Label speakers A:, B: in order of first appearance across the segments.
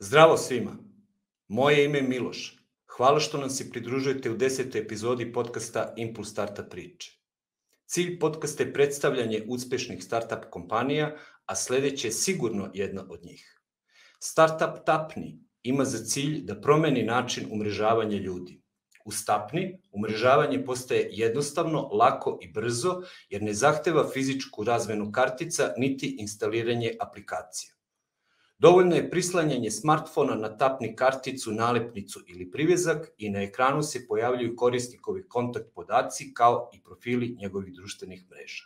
A: Zdravo svima. Moje ime je Miloš. Hvala što nam se pridružujete u desetoj epizodi podcasta Impuls Startup priče. Cilj podcasta je predstavljanje uspešnih startup kompanija, a sledeće je sigurno jedna od njih. Startup Tapni ima za cilj da promeni način umrežavanja ljudi. U Stapni umrežavanje postaje jednostavno, lako i brzo, jer ne zahteva fizičku razmenu kartica niti instaliranje aplikacija. Dovoljno je prislanjanje smartfona na tapni karticu, nalepnicu ili privezak i na ekranu se pojavljuju korisnikovi kontakt podaci kao i profili njegovih društvenih mreža.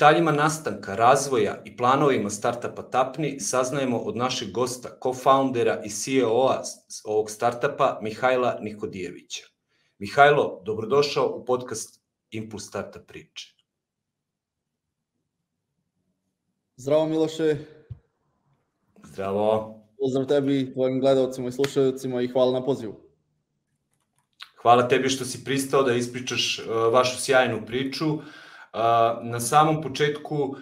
A: Detaljima nastanka, razvoja i planovima startupa Tapni saznajemo od našeg gosta, co-foundera i CEO-a ovog startupa Mihajla Nikodijevića. Mihajlo, dobrodošao u podcast Impuls Startup priče.
B: Zdravo Miloše,
A: Zdravo.
B: pozdrav tebi, tvojim gledalcima i slušalcima i hvala na pozivu.
A: Hvala tebi što si pristao da ispričaš uh, vašu sjajnu priču. Uh, na samom početku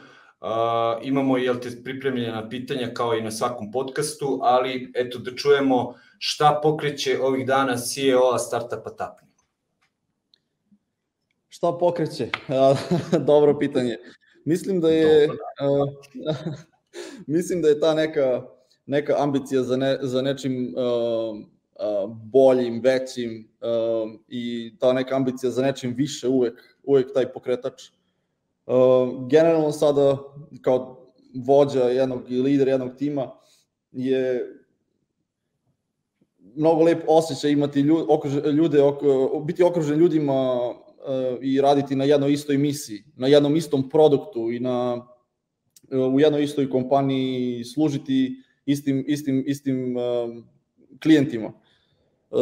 A: imamo jel te pripremljena pitanja kao i na svakom podcastu, ali eto da čujemo šta pokreće ovih dana CEO-a startupa Tapni.
B: Šta pokreće? Dobro pitanje. Mislim da je Dobro, da. mislim da je ta neka neka ambicija za ne, za nečim uh, uh, boljim, većim uh, i ta neka ambicija za nečim više uvek uvek taj pokretač Uh, generalno sada kao vođa jednog i lider jednog tima je mnogo lep osjećaj imati ljude, ljude biti okružen ljudima uh, i raditi na jednoj istoj misiji, na jednom istom produktu i na uh, u jednoj istoj kompaniji služiti istim istim istim klijentima. Uh,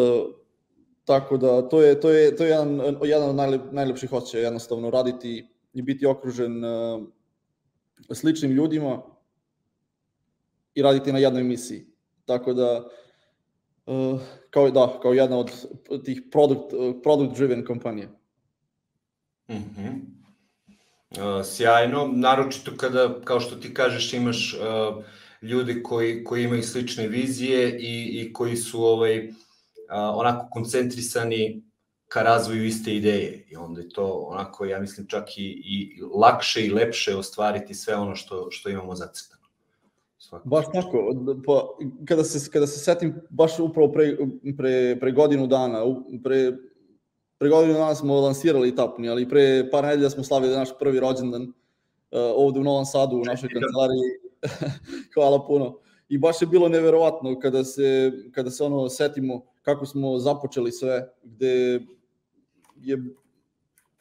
B: tako da to je to je to je jedan jedan od najlep, najlepših osjećaja jednostavno raditi i biti okružen uh, sličnim ljudima i raditi na jednoj misiji. Tako da, uh, kao, da, kao jedna od tih product, product driven kompanija.
A: Mm -hmm. Sjajno, naročito kada, kao što ti kažeš, imaš uh, ljude koji, koji imaju slične vizije i, i koji su ovaj, uh, onako koncentrisani ka razvoju iste ideje i onda je to onako, ja mislim, čak i, i lakše i lepše ostvariti sve ono što, što imamo zacrtano.
B: Svako. Baš tako, pa, kada, se, kada se setim, baš upravo pre, pre, pre godinu dana, pre, pre godinu dana smo lansirali Tapni, ali pre par nedelja smo slavili naš prvi rođendan uh, ovde u Novom Sadu, u našoj kancelariji. Hvala puno. I baš je bilo neverovatno kada se, kada se ono setimo kako smo započeli sve, gde je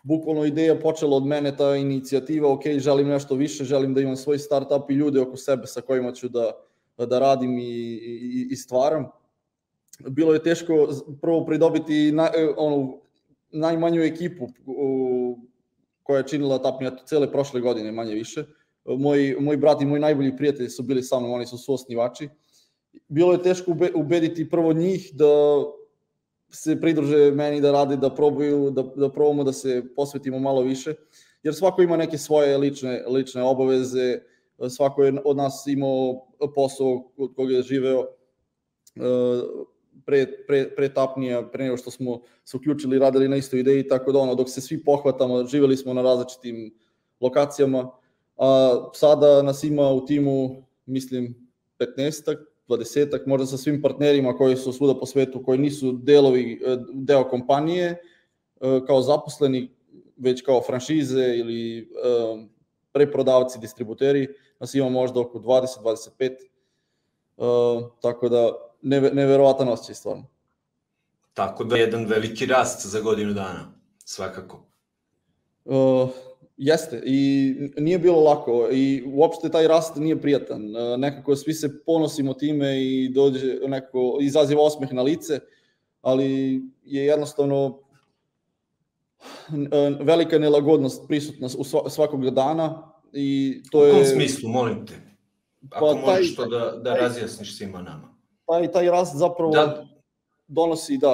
B: bukvalno ideja počela od mene, ta inicijativa, ok, želim nešto više, želim da imam svoj startup i ljude oko sebe sa kojima ću da, da radim i, i, i stvaram. Bilo je teško prvo pridobiti na, onu, najmanju ekipu koja je činila Tapnija cele prošle godine, manje više. Moj, moj brat i moj najbolji prijatelj su bili sa mnom, oni su suosnivači. Bilo je teško ubediti prvo njih da se pridruže meni da rade, da probaju, da, da probamo da se posvetimo malo više, jer svako ima neke svoje lične, lične obaveze, svako je od nas imao posao od koga je živeo e, pre, pre, pre tapnija, pre nego što smo se uključili, radili na istoj ideji, tako da ono, dok se svi pohvatamo, živeli smo na različitim lokacijama, a sada nas ima u timu, mislim, 15 20 možda sa svim partnerima koji su svuda po svetu, koji nisu delovi, e, deo kompanije, e, kao zaposleni, već kao franšize ili e, preprodavci, distributeri, nas ima možda oko 20-25, tako da neverovatan osjećaj stvarno.
A: Tako da je jedan veliki rast za godinu dana, svakako.
B: Jeste, i nije bilo lako i uopšte taj rast nije prijatan. Nekako svi se ponosimo time i dođe neko izaziva osmeh na lice, ali je jednostavno velika nelagodnost prisutna u svakog dana i to
A: je...
B: U
A: kom smislu, molim te? Ako pa, taj, možeš to da, da taj, razjasniš svima nama.
B: Taj, taj rast zapravo da. donosi, da,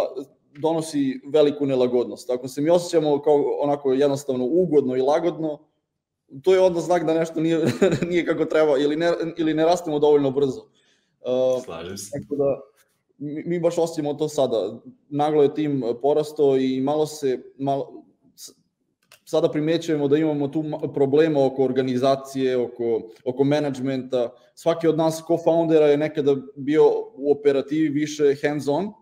B: donosi veliku nelagodnost. Ako se mi osjećamo kao onako jednostavno ugodno i lagodno, to je onda znak da nešto nije, nije kako treba ili ne, ili ne rastemo dovoljno brzo.
A: Uh, Slažem se.
B: Tako da, mi, mi baš osjećamo to sada. Naglo je tim porasto i malo se, malo, sada primećujemo da imamo tu problema oko organizacije, oko, oko menadžmenta. Svaki od nas co-foundera je nekada bio u operativi više hands-on,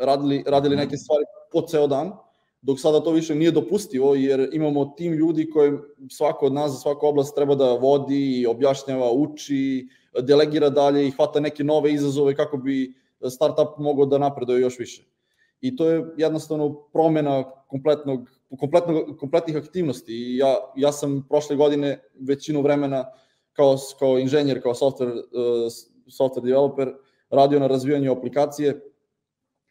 B: radili, radili neke stvari po ceo dan, dok sada to više nije dopustivo, jer imamo tim ljudi koje svako od nas za svaku oblast treba da vodi, objašnjava, uči, delegira dalje i hvata neke nove izazove kako bi startup mogao da napreduje još više. I to je jednostavno promena kompletnog, kompletnog, kompletnih aktivnosti. I ja, ja sam prošle godine većinu vremena kao, kao inženjer, kao software, uh, software developer radio na razvijanju aplikacije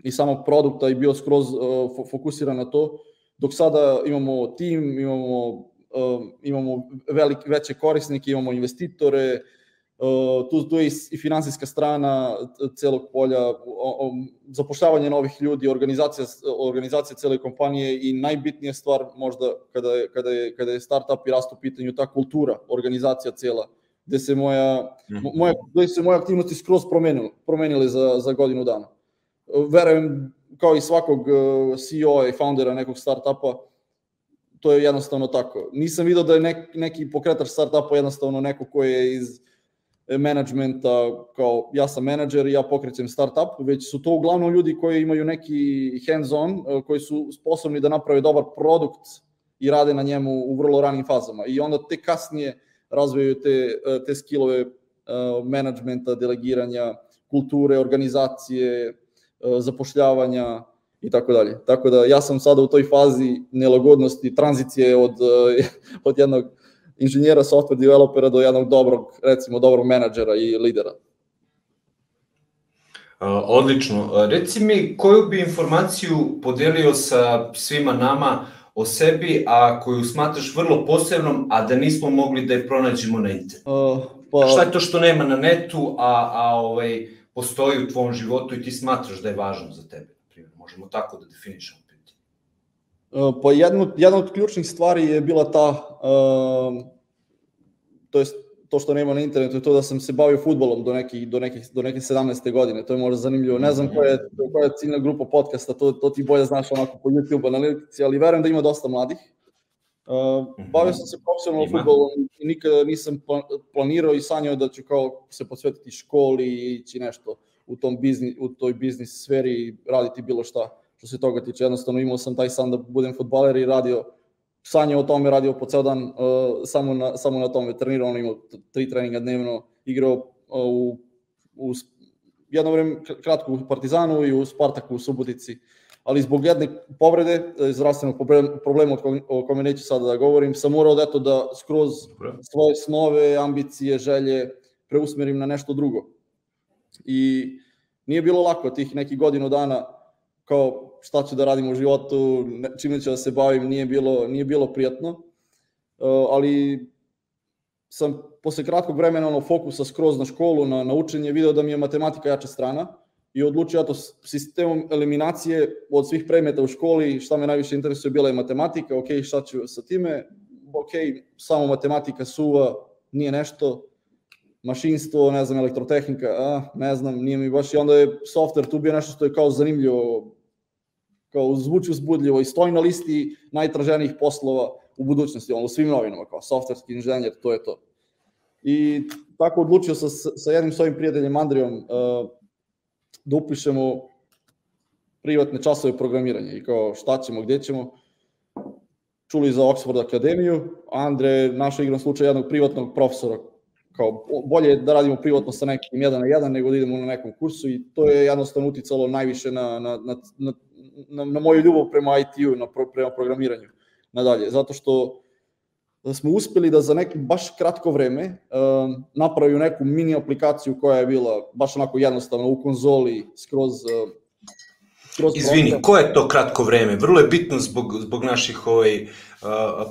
B: i samog produkta i bio skroz uh, fokusiran na to, dok sada imamo tim, imamo, uh, imamo velik, veće korisnike, imamo investitore, uh, tu, tu je i finansijska strana celog polja, o, zapošljavanje novih ljudi, organizacija, organizacija cele kompanije i najbitnija stvar možda kada je, kada je, kada je startup i rast u pitanju, ta kultura, organizacija cela, gde se moja, mhm. moja, gde se moje aktivnosti skroz promenile, promenile za, za godinu dana verujem kao i svakog uh, CEO i foundera nekog startupa, to je jednostavno tako. Nisam video da je nek, neki pokretač startupa jednostavno neko ko je iz menadžmenta, kao ja sam menadžer i ja pokrećem startup, već su to uglavnom ljudi koji imaju neki hands-on, uh, koji su sposobni da naprave dobar produkt i rade na njemu u vrlo ranim fazama. I onda te kasnije razvijaju te, uh, te skillove menadžmenta, delegiranja, kulture, organizacije, E, zapošljavanja i tako dalje. Tako da ja sam sada u toj fazi nelagodnosti, tranzicije od, e, od jednog inženjera software developera do jednog dobrog, recimo, dobrog menadžera i lidera.
A: Odlično. Reci mi, koju bi informaciju podelio sa svima nama o sebi, a koju smatraš vrlo posebnom, a da nismo mogli da je pronađemo na internetu? Uh, pa... Šta je to što nema na netu, a, a ovaj, postoji u tvom životu i ti smatraš da je važno za tebe, na primjer. Možemo tako da definišemo pitanje.
B: Uh, pa jedno, jedna od ključnih stvari je bila ta, uh, to je to što nema na internetu, to da sam se bavio futbolom do nekih, do nekih, do nekih 17. godine, to je možda zanimljivo. Ne znam koja je, koja je ciljna grupa podcasta, to, to ti bolje znaš onako po YouTube analitici, ali verujem da ima dosta mladih. Uh, bavio sam se profesionalno futbolom i nikada nisam planirao i sanjao da ću kao se posvetiti školi i ići nešto u, tom biznis, u toj biznis sferi i raditi bilo šta što se toga tiče. Jednostavno imao sam taj san da budem futbaler i radio, sanjao o tome, radio po ceo dan uh, samo, na, samo na tome, trenirao, imao tri treninga dnevno, igrao uh, u, u jedno vreme kratko u Partizanu i u Spartaku u Subotici. Ali zbog jedne povrede, e, zdravstvenog problema o kome neću sada da govorim, sam morao da, eto, da skroz svoje snove, ambicije, želje preusmerim na nešto drugo. I nije bilo lako tih nekih godinu dana kao šta ću da radim u životu, čime ću da se bavim, nije bilo, nije bilo prijatno. E, ali sam posle kratkog vremena ono, fokusa skroz na školu, na, na učenje, video da mi je matematika jača strana i odlučio to sistemom eliminacije od svih predmeta u školi, šta me najviše interesuje bila je matematika, ok, šta ću sa time, ok, samo matematika suva, nije nešto, mašinstvo, ne znam, elektrotehnika, a, ne znam, nije mi baš, i onda je software tu bio nešto što je kao zanimljivo, kao zvuči uzbudljivo i stoji na listi najtraženijih poslova u budućnosti, ono, u svim novinama, kao softverski inženjer, to je to. I tako odlučio sa, sa jednim svojim prijateljem Andrijom, uh, da upišemo privatne časove programiranja i kao šta ćemo, gde ćemo. Čuli za Oxford akademiju, Andre našao igrom slučaj jednog privatnog profesora, kao bolje da radimo privatno sa nekim jedan na jedan nego da idemo na nekom kursu i to je jednostavno uticalo najviše na, na, na, na, na, moju ljubav prema IT-u, na, prema programiranju nadalje, zato što smo uspeli da za neki baš kratko vreme uh, napraviju neku mini aplikaciju koja je bila baš onako jednostavna u konzoli skroz uh,
A: skroz Izvini, prosta. ko je to kratko vreme? Vrlo je bitno zbog, zbog naših ovaj, uh,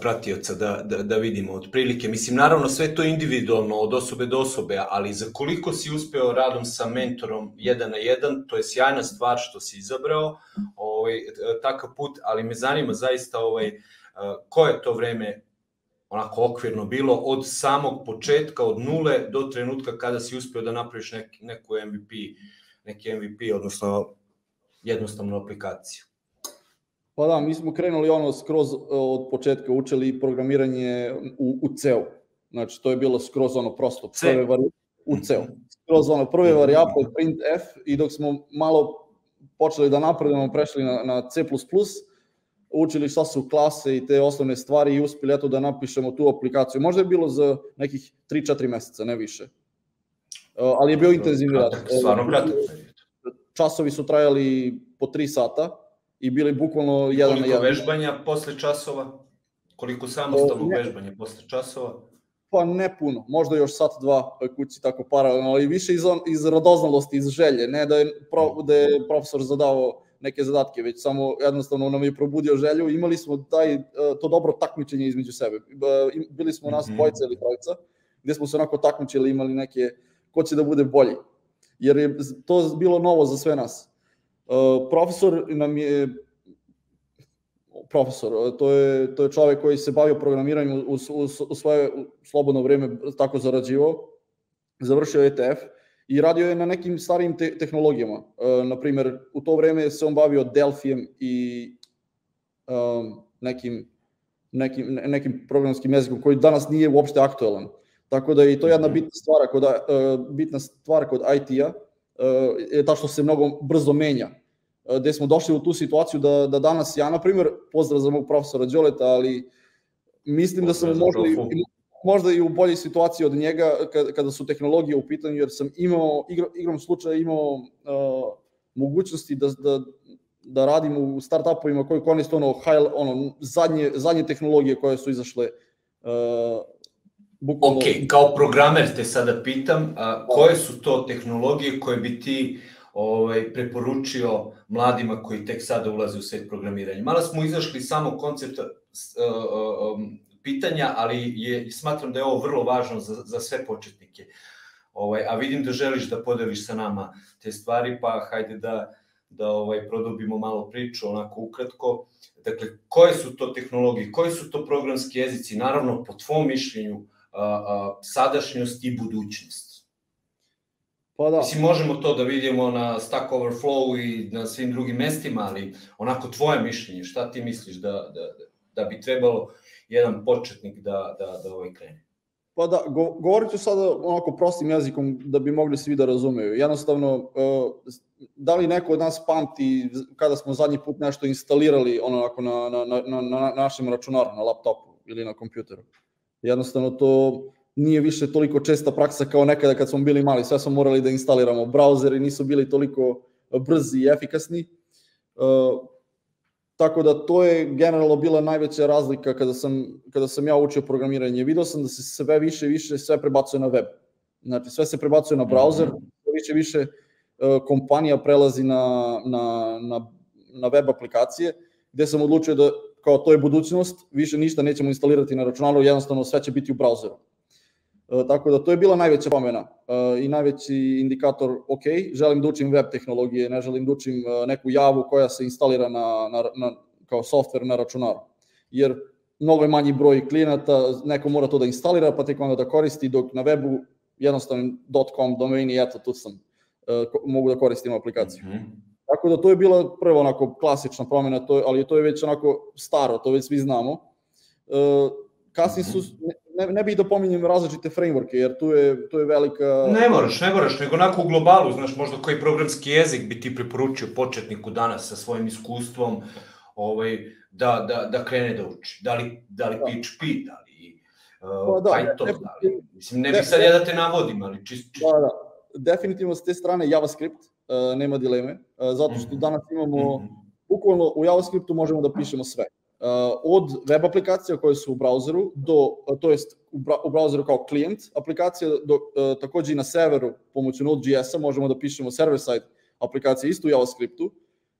A: pratioca da, da, da vidimo otprilike. Mislim, naravno sve to individualno od osobe do osobe, ali za koliko si uspeo radom sa mentorom jedan na jedan, to je sjajna stvar što si izabrao ovaj, takav put, ali me zanima zaista ovaj, uh, ko je to vreme onako okvirno bilo od samog početka, od nule do trenutka kada si uspeo da napraviš neki, neku MVP, neki MVP, odnosno jednostavnu aplikaciju.
B: Pa da, mi smo krenuli ono skroz e, od početka, učili programiranje u, u C-u. Znači, to je bilo skroz ono prosto.
A: C. Prve vari...
B: U C-u. Skroz ono prve mhm. varijable, print F i dok smo malo počeli da napredujemo, prešli na, na C++, učili šta su klase i te osnovne stvari i uspeli eto da napišemo tu aplikaciju. Možda je bilo za nekih 3-4 meseca, ne više. E, ali je bio intenzivni rad.
A: Stvarno kratak.
B: Časovi su trajali po 3 sata i bili bukvalno jedan na jedan.
A: Koliko vežbanja posle časova? Koliko samostalnog vežbanja posle časova?
B: Pa ne puno, možda još sat, dva kući tako paralelno, ali više iz, on, iz radoznalosti, iz želje, ne da je, pro, da je profesor zadao neke zadatke, već samo jednostavno nam je probudio želju. Imali smo taj, e, to dobro takmičenje između sebe. Bili smo nas mhm. dvojica ili trojica, gde smo se onako takmičili, imali neke, ko će da bude bolji. Jer je to bilo novo za sve nas. E, profesor nam je profesor, to je, to je čovek koji se bavio programiranjem u, u, u svoje slobodno vreme, tako zarađivao, završio ETF i radio je na nekim starijim te tehnologijama. E, na primer, u to vreme se on bavio Delphijem i um, nekim, nekim, nekim programskim jezikom koji danas nije uopšte aktualan. Tako da je i to jedna bitna stvar kod, uh, bitna stvar kod IT-a, uh, je ta što se mnogo brzo menja. Uh, gde smo došli u tu situaciju da, da danas ja, na primer, pozdrav za mog profesora Đoleta, ali mislim da sam možda, možda i u boljoj situaciji od njega kada su tehnologije u pitanju, jer sam imao, igrom, igrom slučaja imao uh, mogućnosti da, da, da radim u startupovima koji koriste ono, high, ono zadnje, zadnje tehnologije koje su izašle uh,
A: bukvalno... Ok, kao programer te sada pitam, a, koje su to tehnologije koje bi ti ovaj, preporučio mladima koji tek sada ulaze u svet programiranja? Malo smo izašli samo koncepta uh, um, pitanja, ali je, smatram da je ovo vrlo važno za, za sve početnike. Ovaj, a vidim da želiš da podeliš sa nama te stvari, pa hajde da, da ovaj produbimo malo priču, onako ukratko. Dakle, koje su to tehnologije, koji su to programski jezici, naravno po tvom mišljenju, a, a, sadašnjost i budućnost? Pa da. Mislim, možemo to da vidimo na Stack Overflow i na svim drugim mestima, ali onako tvoje mišljenje, šta ti misliš da, da, da bi trebalo jedan početnik da, da, da ovaj krene?
B: Pa da, go, govorit ću sada onako prostim jezikom da bi mogli svi da razumeju. Jednostavno, uh, da li neko od nas pamti kada smo zadnji put nešto instalirali onako na, na, na, na, na našem računaru, na laptopu ili na kompjuteru? Jednostavno to nije više toliko česta praksa kao nekada kad smo bili mali, sve smo morali da instaliramo. Brauzeri nisu bili toliko brzi i efikasni. Tako da to je generalno bila najveća razlika kada sam, kada sam ja učio programiranje. Video sam da se sve više i više sve prebacuje na web. Znači sve se prebacuje na browser, sve više i više uh, kompanija prelazi na, na, na, na web aplikacije, gde sam odlučio da kao to je budućnost, više ništa nećemo instalirati na računaru, jednostavno sve će biti u browseru. Uh, tako da to je bila najveća pomena uh, i najveći indikator, ok, želim da učim web tehnologije, ne želim da učim uh, neku javu koja se instalira na, na, na, kao software na računaru. Jer mnogo je manji broj klijenata, neko mora to da instalira, pa tek onda da koristi, dok na webu jednostavno .com domeni, eto, tu sam, mogu da koristim aplikaciju. Mm -hmm. Tako da to je bila prva onako klasična promena, to, ali to je već onako staro, to već svi znamo. Uh, kasnije su, mhm ne, ne bih da pominjem različite frameworke, jer tu je, tu je velika...
A: Ne moraš, ne moraš, nego onako u globalu, znaš, možda koji programski jezik bi ti preporučio početniku danas sa svojim iskustvom, ovaj, da, da, da krene da uči. Da li, da li PHP, da li uh, pa, da, Python, ne, da li... Mislim, ne bih sad ja da te navodim, ali čisto... Čist.
B: Da, da. Definitivno s te strane JavaScript, uh, nema dileme, uh, zato što mhm. danas imamo, mm -hmm. bukvalno u JavaScriptu možemo da pišemo sve od web aplikacija koje su u brauzeru, do, to jest u brauzeru kao klijent aplikacija, do, takođe i na serveru pomoću Node.js-a možemo da pišemo server-side aplikacije isto u JavaScriptu,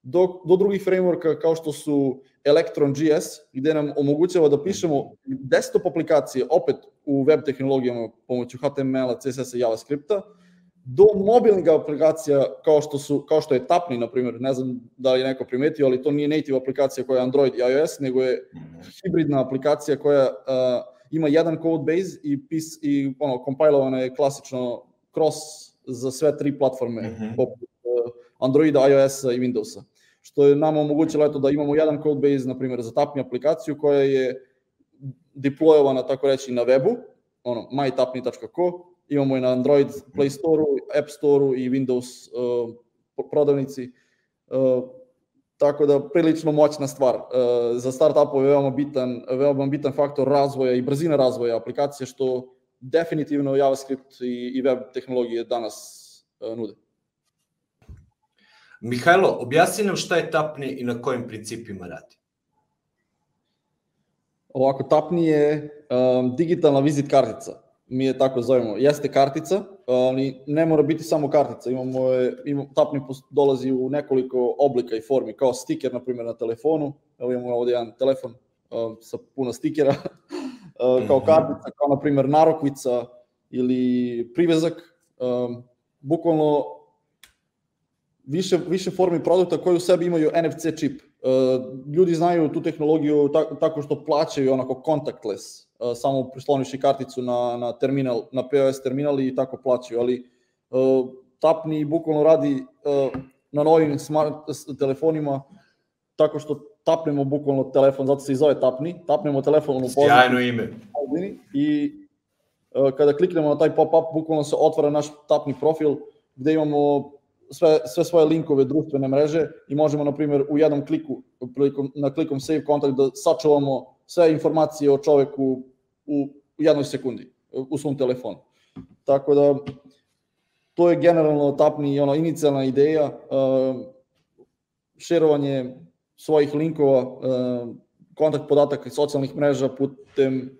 B: do, do drugih frameworka kao što su Electron.js, gde nam omogućava da pišemo desktop aplikacije opet u web tehnologijama pomoću HTML-a, CSS-a i JavaScripta, do mobilnih aplikacija kao što su kao što je Tapni na primjer, ne znam da li je neko primetio, ali to nije native aplikacija koja je Android i iOS, nego je mhm. hibridna aplikacija koja uh, ima jedan code base i pis i ono kompilovana je klasično cross za sve tri platforme mm -hmm. poput uh, Androida, iOS-a i Windowsa. Što je nama omogućilo eto da imamo jedan code base na primjer za Tapni aplikaciju koja je deployovana tako reći na webu, ono mytapni.co imamo i na Android Play Store-u, App Store-u i Windows uh, prodavnici. Uh, tako da prilično moćna stvar. Uh, za startupove je veoma bitan, veoma bitan faktor razvoja i brzina razvoja aplikacije, što definitivno JavaScript i, i web tehnologije danas uh, nude.
A: Mihajlo, objasni nam šta je Tapni i na kojim principima radi.
B: Ovako, Tapni je um, digitalna vizit kartica mi je tako zovemo, jeste kartica, ali ne mora biti samo kartica, imamo, imamo tapni dolazi u nekoliko oblika i formi, kao stiker, na primjer, na telefonu, evo imamo ovde jedan telefon uh, sa puno stikera, uh, kao mhm. kartica, kao na primjer narokvica ili privezak, um, bukvalno više, više formi produkta koji u sebi imaju NFC čip. Uh, ljudi znaju tu tehnologiju tako što plaćaju onako contactless, samo prisloniš karticu na, na terminal, na POS terminal i tako plaćaju, ali uh, Tapni bukvalno radi uh, na novim smart
A: telefonima
B: tako što tapnemo bukvalno telefon, zato se i zove Tapni, tapnemo telefon u.
A: Sjajno ime.
B: I uh, kada kliknemo na taj pop-up, bukvalno se otvara naš Tapni profil gde imamo sve, sve svoje linkove društvene mreže i možemo, na primjer, u jednom kliku, prilikom, na klikom save kontakt da sačuvamo sve informacije o čoveku u jednoj sekundi u svom telefonu. Tako da to je generalno tapni ono inicijalna ideja uh, šerovanje svojih linkova, uh, kontakt podataka i socijalnih mreža putem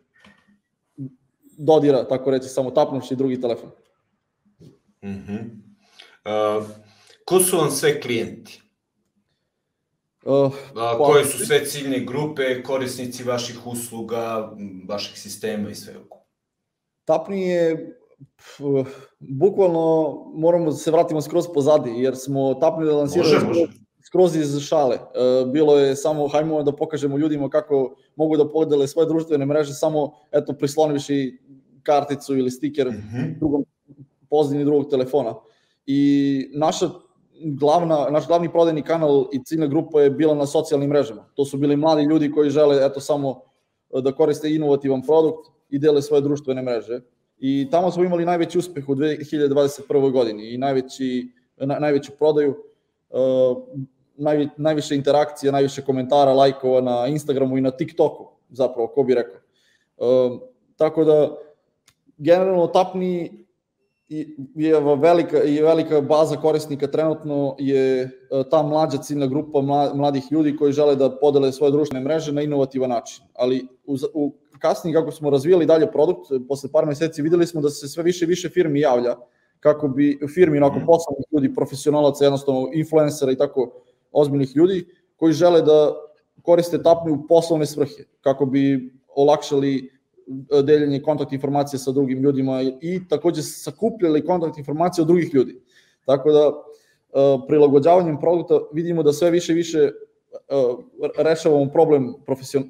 B: dodira, tako reći, samo tapnuši drugi telefon.
A: Mm -hmm. uh, ko su vam sve klijenti? Uh, A, koje su sve ciljne grupe, korisnici vaših usluga, vaših sistema i sve oko?
B: Tapni je bukvalno moramo da se vratimo skroz pozadi, jer smo Tapni da lansirali može, skroz, skroz iz šale. Uh, bilo je samo, hajmo da pokažemo ljudima kako mogu da podele svoje društvene mreže, samo eto prislonivši karticu ili stiker mm -hmm. drugom pozadini drugog telefona. I naša glavna, naš glavni prodajni kanal i ciljna grupa je bila na socijalnim mrežama. To su bili mladi ljudi koji žele eto samo e, da koriste inovativan produkt i dele svoje društvene mreže. I tamo smo imali najveći uspeh u 2021. godini i najveći, na, najveću prodaju, uh, najvi, najviše interakcija, najviše komentara, lajkova na Instagramu i na TikToku, zapravo, ko bi rekao. Uh, tako da, generalno Tapni i je velika i velika baza korisnika trenutno je e, ta mlađa ciljna grupa mladih ljudi koji žele da podele svoje društvene mreže na inovativan način. Ali u, u kasnije kako smo razvijali dalje produkt, posle par meseci videli smo da se sve više i više firmi javlja kako bi firmi onako mhm. poslovnih ljudi, profesionalaca, jednostavno influencera i tako ozbiljnih ljudi koji žele da koriste tapni u poslovne svrhe, kako bi olakšali deljenje kontakt informacije sa drugim ljudima i takođe sakupljali kontakt informacije od drugih ljudi. Tako da, e, prilagođavanjem produkta vidimo da sve više i više e, rešavamo problem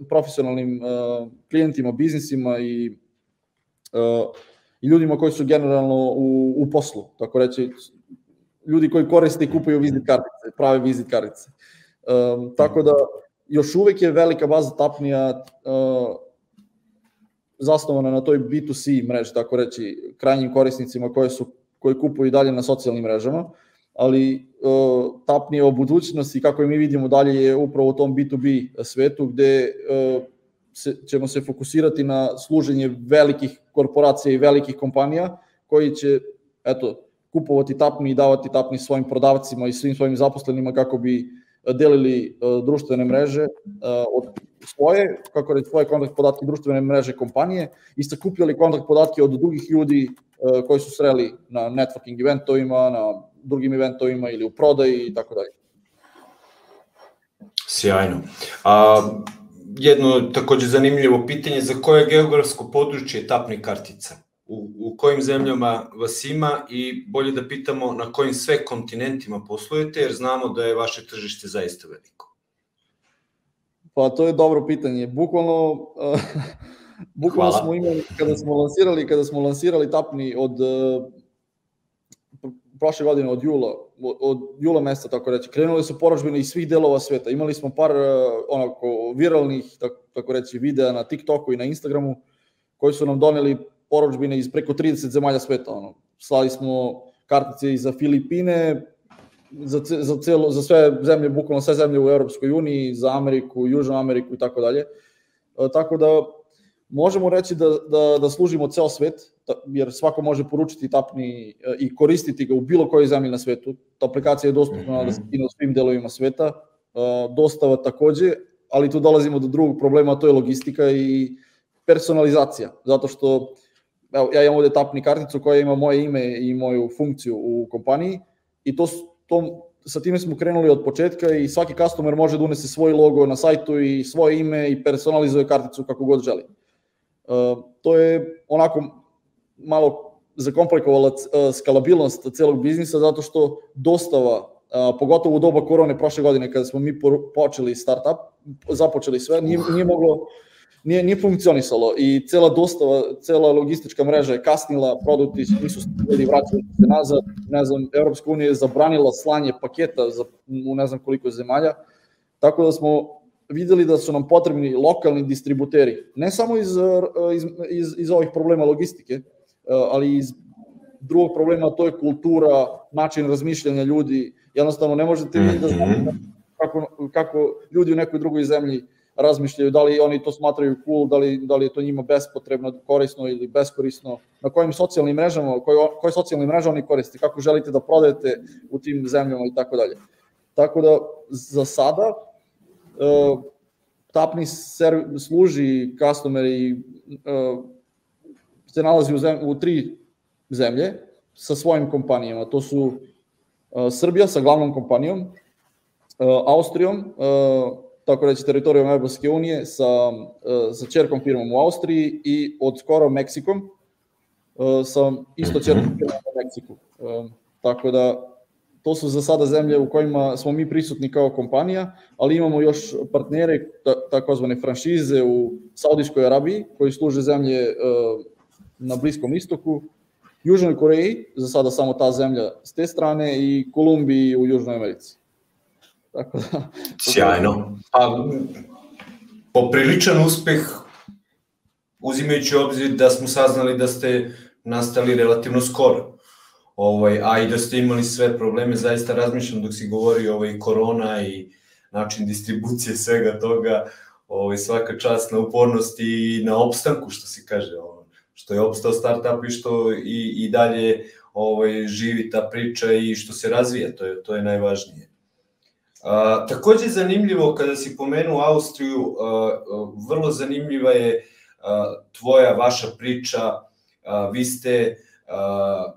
B: profesionalnim klijentima, biznisima i, i ljudima koji su generalno u, u poslu, tako reći, ljudi koji koriste i kupuju vizit kartice, prave vizit kartice. tako da, još uvek je velika baza tapnija zasnovana na toj B2C mreži, tako reći, krajnjim korisnicima koje su, koji kupuju dalje na socijalnim mrežama, ali uh, tapnije o budućnosti, kako i mi vidimo dalje, je upravo u tom B2B svetu, gde uh, se, ćemo se fokusirati na služenje velikih korporacija i velikih kompanija, koji će, eto, kupovati tapni i davati tapni svojim prodavcima i svim svojim zaposlenima kako bi delili uh, društvene mreže uh, od svoje, kako reći, svoje kontakt podatke društvene mreže kompanije i sakupljali kontakt podatke od drugih ljudi uh, koji su sreli na networking eventovima, na drugim eventovima ili u prodaji i tako dalje.
A: Sjajno. A, jedno takođe zanimljivo pitanje, za koje geografsko područje je tapni kartica? U, u kojim zemljama vas ima i bolje da pitamo na kojim sve kontinentima poslujete, jer znamo da je vaše tržište zaista veliko.
B: Pa to je dobro pitanje. Bukvalno, uh, bukvalno Hvala. smo imali, kada smo lansirali, kada smo lansirali tapni od uh, prošle godine od jula, od jula meseca, tako reći, krenule su poražbine iz svih delova sveta. Imali smo par uh, onako viralnih, tako, tako reći, videa na TikToku i na Instagramu koji su nam doneli poražbine iz preko 30 zemalja sveta. Ono. Slali smo kartice i za Filipine, za, za, celo, za sve zemlje, bukvalno sve zemlje u Europskoj uniji, za Ameriku, Južnu Ameriku i tako dalje. E, tako da možemo reći da, da, da služimo ceo svet, jer svako može poručiti tapni e, i koristiti ga u bilo kojoj zemlji na svetu. Ta aplikacija je dostupna mm -hmm. na svim delovima sveta, e, dostava takođe, ali tu dolazimo do drugog problema, a to je logistika i personalizacija, zato što evo, ja imam ovde tapni karticu koja ima moje ime i moju funkciju u kompaniji i to, to sa time smo krenuli od početka i svaki customer može da unese svoj logo na sajtu i svoje ime i personalizuje karticu kako god želi. Uh, to je onako malo zakomplikovala uh, skalabilnost celog biznisa zato što dostava, pogotovo u doba korone prošle godine kada smo mi počeli startup, započeli sve, nije, nije moglo nije, nije funkcionisalo i cela dostava, cela logistička mreža je kasnila, produkti nisu stigli, vraćali se nazad, ne znam, Evropska unija je zabranila slanje paketa za, u ne znam koliko zemalja, tako da smo videli da su nam potrebni lokalni distributeri, ne samo iz, iz, iz, iz ovih problema logistike, ali iz drugog problema, to je kultura, način razmišljanja ljudi, jednostavno ne možete vi da znate mhm. kako, kako ljudi u nekoj drugoj zemlji razmišljaju da li oni to smatraju cool, da li, da li je to njima bespotrebno, korisno ili beskorisno, na kojim socijalnim mrežama, koje, koje socijalne mreže oni koriste, kako želite da prodajete u tim zemljama i tako dalje. Tako da za sada uh, tapni serv, služi customer i uh, se nalazi u, zem, u tri zemlje sa svojim kompanijama. To su uh, Srbija sa glavnom kompanijom, uh, Austrijom, uh, tako reći, teritorijom Evropske unije sa, e, sa čerkom firmom u Austriji i od skoro Meksikom e, sa isto čerkom firmom u Meksiku. E, tako da to su za sada zemlje u kojima smo mi prisutni kao kompanija, ali imamo još partnere, takozvane franšize u Saudijskoj Arabiji, koji služe zemlje na Bliskom istoku, Južnoj Koreji, za sada samo ta zemlja s te strane, i Kolumbiji u Južnoj Americi.
A: Tako da... Sjajno. Pa, popriličan uspeh, uzimajući obzir da smo saznali da ste nastali relativno skoro. Ovaj, a i da ste imali sve probleme, zaista razmišljam dok si govori ovaj, korona i način distribucije svega toga, ovaj, svaka čast na upornosti i na opstanku, što se kaže, ovaj, što je opstao startup i što i, i dalje ovaj, živi ta priča i što se razvija, to je, to je najvažnije. A, takođe zanimljivo kada si pomenuo Austriju, a, vrlo zanimljiva je a, tvoja, vaša priča, a, vi ste a,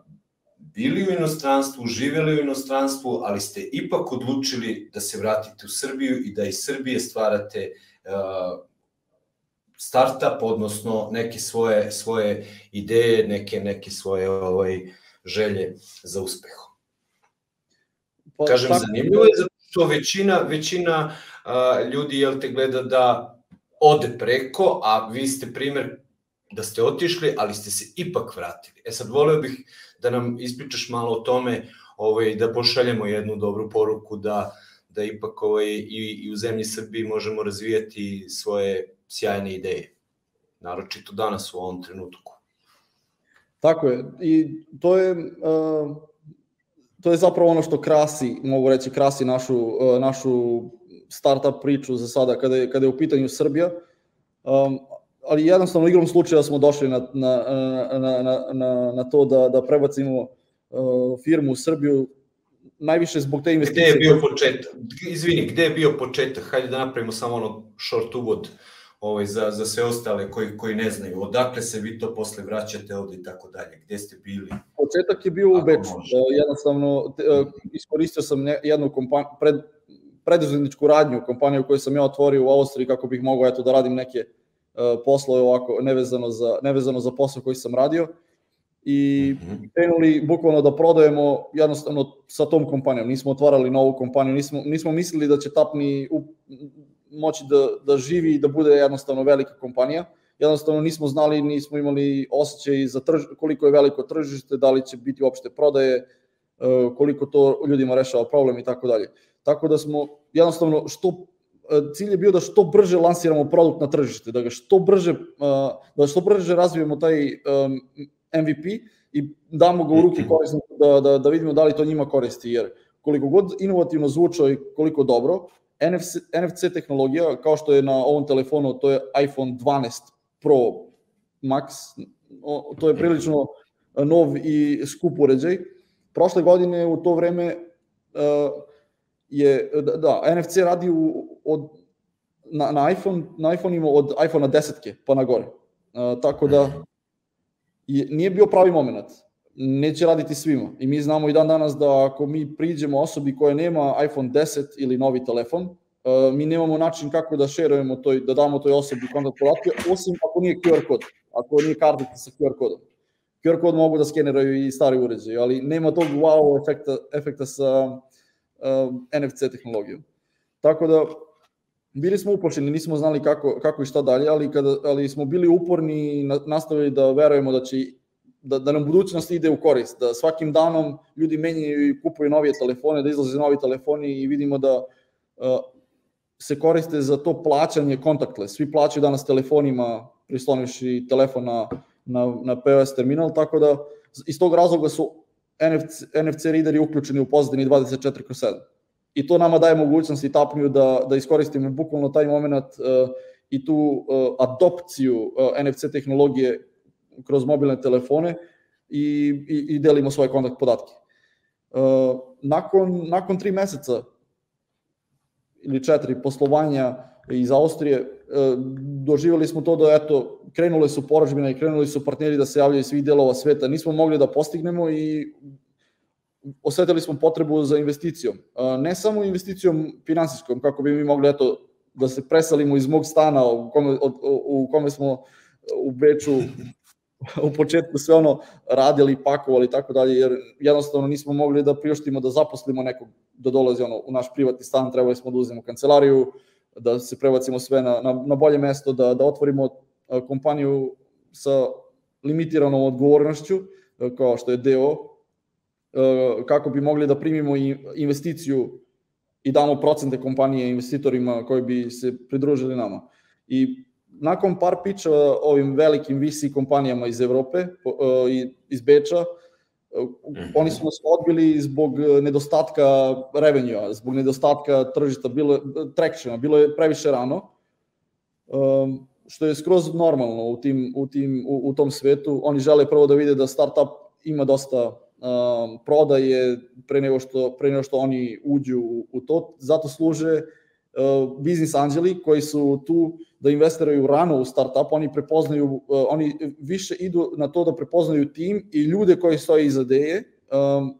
A: bili u inostranstvu, živeli u inostranstvu, ali ste ipak odlučili da se vratite u Srbiju i da iz Srbije stvarate a, startup, odnosno neke svoje, svoje ideje, neke, neke svoje ovaj, želje za uspehom. Pa, Kažem, zanimljivo je zato što većina, većina uh, ljudi jel te gleda da ode preko, a vi ste primer da ste otišli, ali ste se ipak vratili. E sad voleo bih da nam ispričaš malo o tome, ovaj, da pošaljemo jednu dobru poruku da, da ipak ovaj, i, i u zemlji Srbiji možemo razvijati svoje sjajne ideje. Naročito danas u ovom trenutku.
B: Tako je. I to je uh, to je zapravo ono što krasi, mogu reći, krasi našu, e, našu startup priču za sada kada je, kada je u pitanju Srbija. Um, ali jednostavno igrom slučaja smo došli na, na, na, na, na, na to da, da prebacimo uh, firmu u Srbiju najviše zbog te investicije.
A: Gde je bio početak? Izvini, gde je bio početak? Hajde da napravimo samo ono short uvod ovaj, za, za sve ostale koji, koji ne znaju. Odakle se vi to posle vraćate ovde i tako dalje? Gde ste bili?
B: Početak je bio u Beču. Jednostavno, iskoristio sam jednu kompaniju, pred, preduzetničku radnju, kompaniju koju sam ja otvorio u Austriji kako bih mogao eto, da radim neke uh, poslove ovako nevezano za, nevezano za posao koji sam radio i mhm. krenuli bukvalno da prodajemo jednostavno sa tom kompanijom. Nismo otvarali novu kompaniju, nismo, nismo mislili da će Tapni moći da, da živi i da bude jednostavno velika kompanija. Jednostavno nismo znali, nismo imali osjećaj za trž, koliko je veliko tržište, da li će biti uopšte prodaje, e, koliko to ljudima rešava problem i tako dalje. Tako da smo jednostavno što e, cilj je bio da što brže lansiramo produkt na tržište, da ga što brže e, da što brže razvijemo taj MVP i damo ga u ruke korisniku da, da, da vidimo da li to njima koristi, jer koliko god inovativno zvučao i koliko dobro, NFC, NFC tehnologija, kao što je na ovom telefonu, to je iPhone 12 Pro Max, to je prilično nov i skup uređaj. Prošle godine u to vreme uh, je, da, da NFC radi u, od, na, na, iPhone, na iPhone ima od iPhone-a 10 pa na gore. Uh, tako da je, nije bio pravi moment. Neće raditi svima. I mi znamo i dan danas da ako mi priđemo osobi koja nema iPhone 10 ili novi telefon, uh, mi nemamo način kako da šerujemo toj, da damo toj osobi kontakt podatke, osim ako nije QR kod, ako nije kartica sa QR kodom. QR kod mogu da skeneraju i stari uređaji, ali nema tog wow efekta, efekta sa uh, NFC tehnologiju. Tako da, bili smo uplašeni, nismo znali kako, kako i šta dalje, ali, kada, ali smo bili uporni i nastavili da verujemo da će da, da nam budućnost ide u korist, da svakim danom ljudi menjaju i kupuju novije telefone, da izlaze novi telefoni i vidimo da uh, se koriste za to plaćanje contactless. Svi plaćaju danas telefonima, prislonivši telefon na, na, na POS terminal, tako da iz tog razloga su NFC, NFC readeri uključeni u pozadini 24 kroz 7. I to nama daje mogućnost i tapnju da, da iskoristimo bukvalno taj moment uh, i tu uh, adopciju uh, NFC tehnologije kroz mobilne telefone i, i, i delimo svoje kontakt podatke. Uh, nakon, nakon tri meseca ili četiri poslovanja iz Austrije, doživjeli smo to da eto, krenule su poražbine i krenuli su partneri da se javljaju svih delova sveta. Nismo mogli da postignemo i osetili smo potrebu za investicijom. Ne samo investicijom finansijskom, kako bi mi mogli eto, da se presalimo iz mog stana u kome, u kome smo u Beču u početku sve ono radili, pakovali i tako dalje, jer jednostavno nismo mogli da priuštimo da zaposlimo nekog da dolazi ono, u naš privatni stan, trebali smo da uzmemo kancelariju, da se prebacimo sve na, na, na bolje mesto, da, da otvorimo kompaniju sa limitiranom odgovornošću, kao što je DO, kako bi mogli da primimo investiciju i damo procente kompanije investitorima koji bi se pridružili nama. I nakon par piča ovim velikim VC kompanijama iz Evrope i iz Beča, Mhm. Oni su nas odbili zbog e, nedostatka revenue, zbog nedostatka tržišta, bilo, tractiona, bilo je previše rano, što je skroz normalno u, tim, u, tim, u, u tom svetu. Oni žele prvo da vide da startup ima dosta um, prodaje pre nego, što, pre nego što oni uđu u, u to. Zato služe uh, business angeli koji su tu da investiraju rano u startup, oni prepoznaju, uh, oni više idu na to da prepoznaju tim i ljude koji stoje iza ideje, um,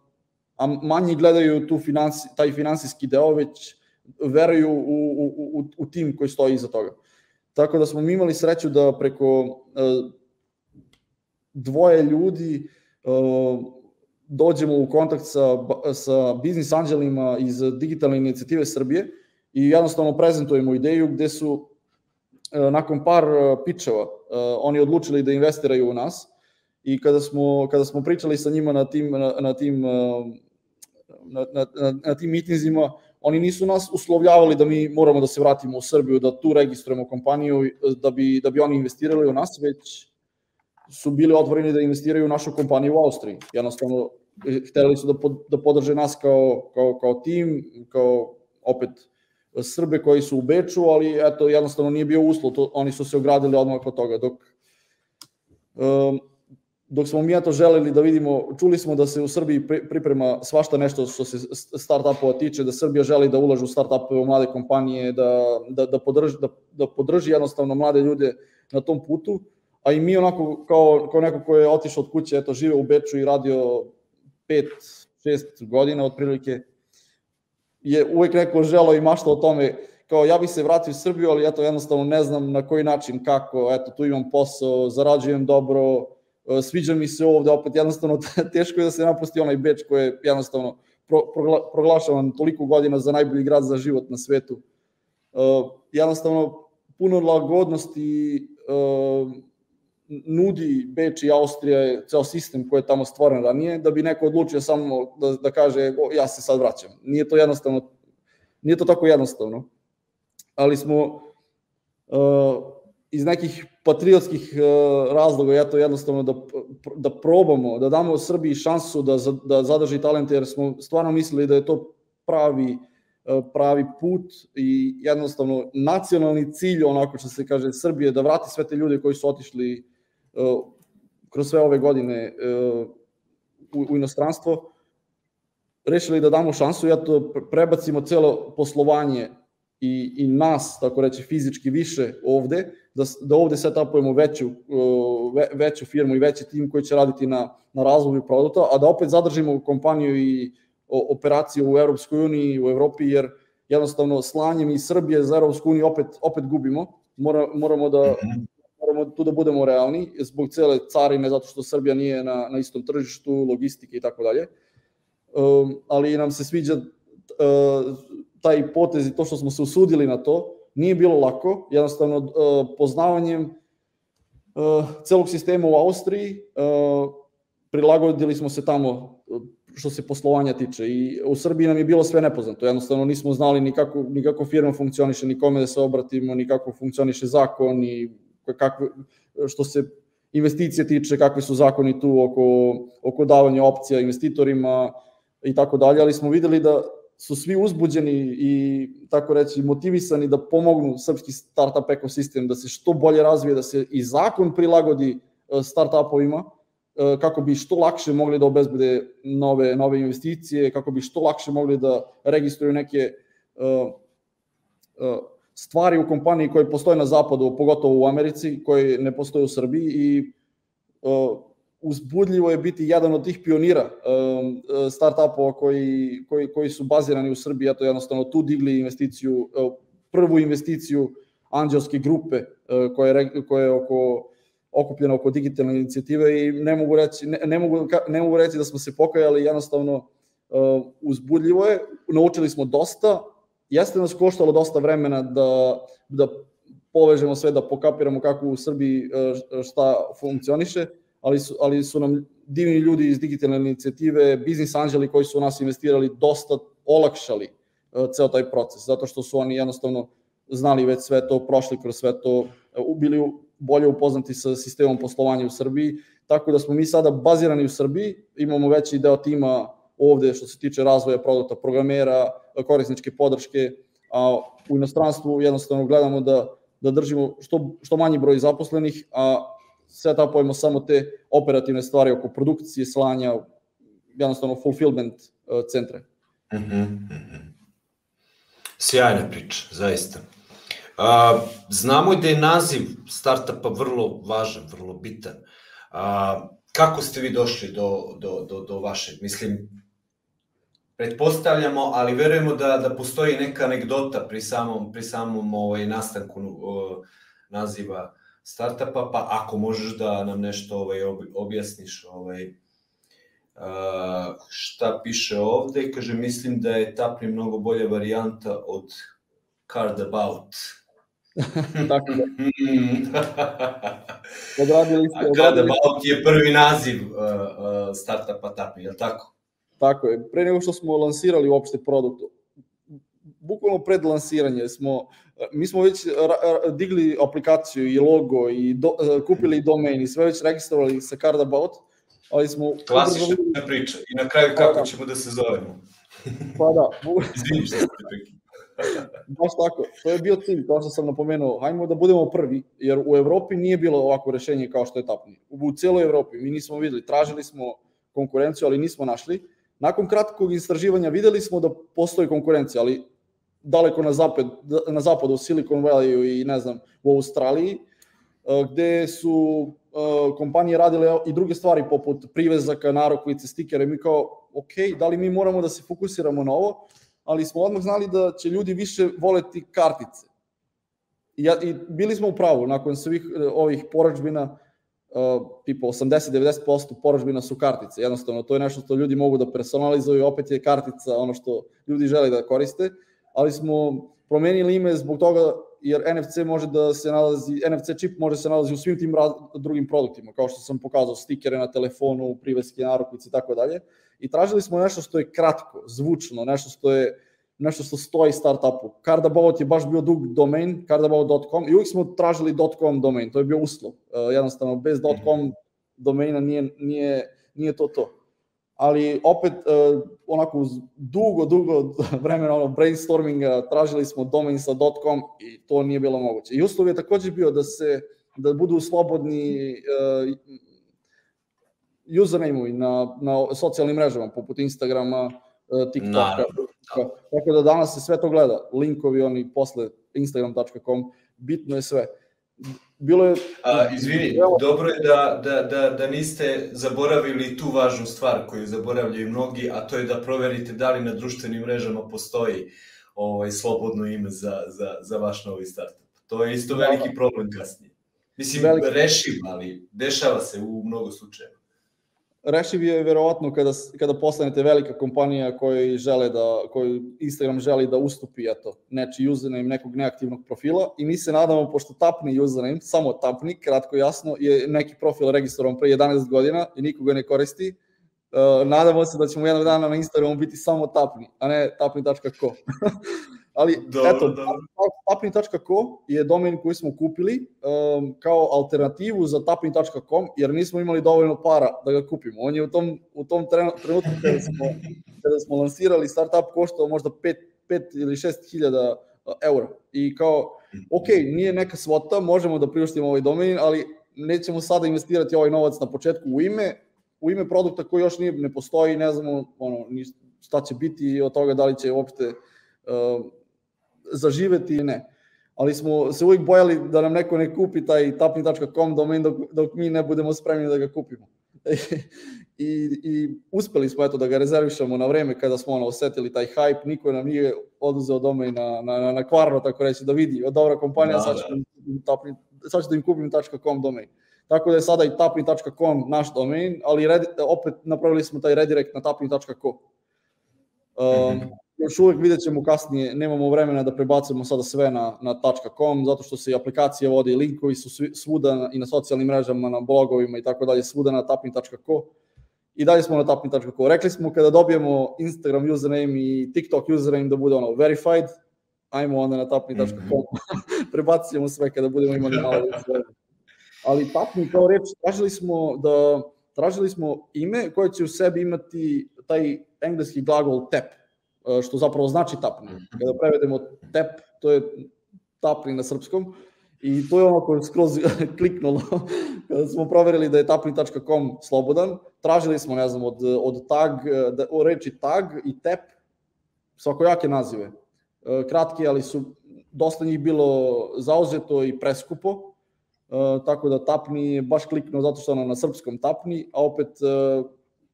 B: a manji gledaju tu finansi, taj finansijski deo, već veruju u, u, u, u tim koji stoji iza toga. Tako da smo mi imali sreću da preko dvoje ljudi dođemo u kontakt sa, sa biznis anđelima iz digitalne inicijative Srbije i jednostavno prezentujemo ideju gde su E, nakon par e, pičeva e, oni odlučili da investiraju u nas i kada smo, kada smo pričali sa njima na tim, na, na tim, na, na, na tim mitinzima, oni nisu nas uslovljavali da mi moramo da se vratimo u Srbiju, da tu registrujemo kompaniju, da bi, da bi oni investirali u nas, već su bili otvoreni da investiraju u našu kompaniju u Austriji. Jednostavno, hteli su da, pod, da podrže nas kao, kao, kao tim, kao opet Srbe koji su u Beču, ali eto, jednostavno nije bio uslov, to, oni su se ogradili odmah od toga, dok um, dok smo mi to želeli da vidimo, čuli smo da se u Srbiji priprema svašta nešto što se startupova tiče, da Srbija želi da ulaže u startupove u mlade kompanije, da, da, da, podrži, da, da podrži jednostavno mlade ljude na tom putu, a i mi onako kao, kao neko ko je otišao od kuće, eto, žive u Beču i radio 5-6 godina otprilike, je uvek neko želo i mašta o tome kao ja bih se vratio u Srbiju, ali eto jednostavno ne znam na koji način, kako, eto tu imam posao, zarađujem dobro, e, sviđa mi se ovde, opet jednostavno teško je da se napusti onaj Beč koji je jednostavno pro, progla, proglašavan toliko godina za najbolji grad za život na svetu. Uh, jednostavno puno lagodnosti uh, nudi Beč i Austrija ceo sistem koji je tamo stvoren ranije, da bi neko odlučio samo da, da kaže o, ja se sad vraćam. Nije to jednostavno, nije to tako jednostavno ali smo uh, iz nekih patriotskih uh, razloga, ja to jednostavno da, da probamo, da damo Srbiji šansu da, da zadrži talente, jer smo stvarno mislili da je to pravi, uh, pravi put i jednostavno nacionalni cilj, onako što se kaže, Srbije, da vrati sve te ljude koji su otišli kroz sve ove godine uh, u, u inostranstvo, rešili da damo šansu, ja to prebacimo celo poslovanje i, i nas, tako reći, fizički više ovde, da, da ovde setupujemo veću, ve, veću firmu i veći tim koji će raditi na, na razvoju produkta, a da opet zadržimo kompaniju i operaciju u Evropskoj uniji, u Evropi, jer jednostavno slanjem i Srbije za Evropsku uniju opet, opet gubimo. Mora, moramo da mhm. Moramo tu da budemo realni zbog cele carine, zato što Srbija nije na, na istom tržištu, logistike i tako dalje. Um, ali nam se sviđa uh, taj potez i to što smo se usudili na to, nije bilo lako, jednostavno uh, poznavanjem uh, celog sistema u Austriji, prilagodili smo se tamo što se poslovanja tiče. I u Srbiji nam je bilo sve nepoznato, jednostavno nismo znali ni kako, ni kako firma funkcioniše, ni kome da se obratimo, ni kako funkcioniše zakon, ni kakve, što se investicije tiče, kakvi su zakoni tu oko, oko davanja opcija investitorima i tako dalje, ali smo videli da su svi uzbuđeni i tako reći motivisani da pomognu srpski startup ekosistem da se što bolje razvije, da se i zakon prilagodi e, startupovima e, kako bi što lakše mogli da obezbede nove nove investicije, kako bi što lakše mogli da registruju neke uh, uh, stvari u kompaniji koje postoje na zapadu, pogotovo u Americi, koje ne postoje u Srbiji i uh, uzbudljivo je biti jedan od tih pionira um, startupova koji, koji, koji su bazirani u Srbiji, eto jednostavno tu digli investiciju, uh, prvu investiciju anđelske grupe uh, koja je, koja je oko, okupljena oko digitalne inicijative i ne mogu reći, ne, ne, mogu, ne mogu reći da smo se pokajali, jednostavno uh, uzbudljivo je, naučili smo dosta, jeste nas koštalo dosta vremena da, da povežemo sve, da pokapiramo kako u Srbiji šta funkcioniše, ali su, ali su nam divni ljudi iz digitalne inicijative, biznis anđeli koji su nas investirali dosta olakšali uh, ceo taj proces, zato što su oni jednostavno znali već sve to, prošli kroz sve to, uh, bili bolje upoznati sa sistemom poslovanja u Srbiji, tako da smo mi sada bazirani u Srbiji, imamo veći deo tima ovde što se tiče razvoja produkta, programera, korisničke podrške, a u inostranstvu jednostavno gledamo da, da držimo što, što manji broj zaposlenih, a setupujemo samo te operativne stvari oko produkcije, slanja, jednostavno fulfillment uh, centre. Mm -hmm.
A: Sjajna priča, zaista. A, znamo da je naziv startupa vrlo važan, vrlo bitan. A, kako ste vi došli do, do, do, do vašeg? Mislim, pretpostavljamo, ali verujemo da, da postoji neka anegdota pri samom, pri samom ovaj, nastanku o, naziva startupa, pa ako možeš da nam nešto ovaj, objasniš ovaj, uh, šta piše ovde, kaže, mislim da je Tapni mnogo bolja varijanta od Card About.
B: Tako da. odradili
A: ste, Card About je prvi naziv uh, uh, startupa Tapni, je li tako?
B: Tako je. Pre nego što smo lansirali uopšte produkt, bukvalno pred lansiranje smo, mi smo već digli aplikaciju i logo i do, kupili domain i sve već registrovali sa Cardabout, ali smo...
A: Klasična priča i na kraju kako da. ćemo da se zovemo.
B: Pa da.
A: Izvini što
B: Baš tako, to je bio cilj, kao što sam napomenuo, hajmo da budemo prvi, jer u Evropi nije bilo ovako rešenje kao što je Tapni. U cijeloj Evropi, mi nismo videli, tražili smo konkurenciju, ali nismo našli. Nakon kratkog istraživanja videli smo da postoji konkurencija, ali daleko na zapad, na zapadu, u Silicon Valley i ne znam, u Australiji, e, gde su e, kompanije radile i druge stvari poput privezaka, narokvice, stikere, mi kao, ok, da li mi moramo da se fokusiramo na ovo, ali smo odmah znali da će ljudi više voleti kartice. I, ja, i bili smo u pravu, nakon svih e, ovih poračbina, uh, tipa 80-90% poračbina su kartice. Jednostavno, to je nešto što ljudi mogu da personalizuju, opet je kartica ono što ljudi žele da koriste, ali smo promenili ime zbog toga jer NFC može da se nalazi, NFC čip može da se nalazi u svim tim drugim produktima, kao što sam pokazao, stikere na telefonu, priveske narukvice i tako dalje. I tražili smo nešto što je kratko, zvučno, nešto što je nešto što stoji startupu. Cardabout je baš bio dug domain, cardabout.com i uvijek smo tražili .com domain, to je bio uslov. Uh, jednostavno, bez .com mhm. domaina nije, nije, nije to to ali opet uh, onako uz dugo, dugo vremena ono, brainstorminga tražili smo domain sa .com i to nije bilo moguće. I uslov je takođe bio da se da budu slobodni uh, username na, na socijalnim mrežama, poput Instagrama, uh, TikToka. Da. Tako da danas se sve to gleda. Linkovi oni posle instagram.com, bitno je sve.
A: Bilo je... A, izvini, dobro je da, da, da, da niste zaboravili tu važnu stvar koju zaboravljaju mnogi, a to je da proverite da li na društvenim mrežama postoji ovaj, slobodno ime za, za, za vaš novi startup. To je isto veliki problem kasnije. Mislim, veliki... rešiv, ali dešava se u mnogo slučajeva
B: rešiv je verovatno kada, kada postanete velika kompanija koji žele da, koji Instagram želi da ustupi eto, neči username nekog neaktivnog profila i mi se nadamo, pošto tapni username, samo tapni, kratko jasno, je neki profil registrovan pre 11 godina i nikoga ne koristi, uh, nadamo se da ćemo jednog dana na Instagramu biti samo tapni, a ne tapni.co. Ali dobro, eto, tapni.co je domen koji smo kupili um, kao alternativu za tapni.com jer nismo imali dovoljno para da ga kupimo. On je u tom, u tom trenutku kada smo, kada smo lansirali startup koštao možda 5, 5 ili 6 hiljada uh, eura. I kao, ok, nije neka svota, možemo da priuštimo ovaj domen, ali nećemo sada investirati ovaj novac na početku u ime, u ime produkta koji još nije, ne postoji, ne znamo ono, šta će biti od toga da li će uopšte uh, zaživeti i ne. Ali smo se uvijek bojali da nam neko ne kupi taj tapni.com domen dok, dok mi ne budemo spremni da ga kupimo. I, i uspeli smo eto da ga rezervišemo na vreme kada smo ono osetili taj hype, niko nam nije oduzeo domen na, na, na, na kvarno, tako reći, da vidi, od dobra kompanija, da, sad, ću da. tapni, sad ću da im kupim .com domen. Tako da je sada i tapni.com naš domen, ali red, opet napravili smo taj redirect na tapni.com. Um, mm -hmm još uvek vidjet ćemo kasnije, nemamo vremena da prebacimo sada sve na, na .com, zato što se i aplikacija vodi, linkovi su svuda i na socijalnim mrežama, na blogovima i tako dalje, svuda na tapni.co i dalje smo na tapni.co. Rekli smo kada dobijemo Instagram username i TikTok username da bude ono verified, ajmo onda na tapni.com, -hmm. prebacit ćemo sve kada budemo imali malo. Ali tapni kao reč, tražili smo da tražili smo ime koje će u sebi imati taj engleski glagol tap, što zapravo znači tapni. Mhm. Kada prevedemo tep, to je tapni na srpskom, I to je ono koje skroz kliknulo kada smo proverili da je tapni.com slobodan. Tražili smo, ne znam, od, od tag, da, o reči tag i tep, svakojake nazive. E, kratki, ali su dosta njih bilo zauzeto i preskupo, e, tako da tapni je baš kliknuo zato što ono na srpskom tapni, a opet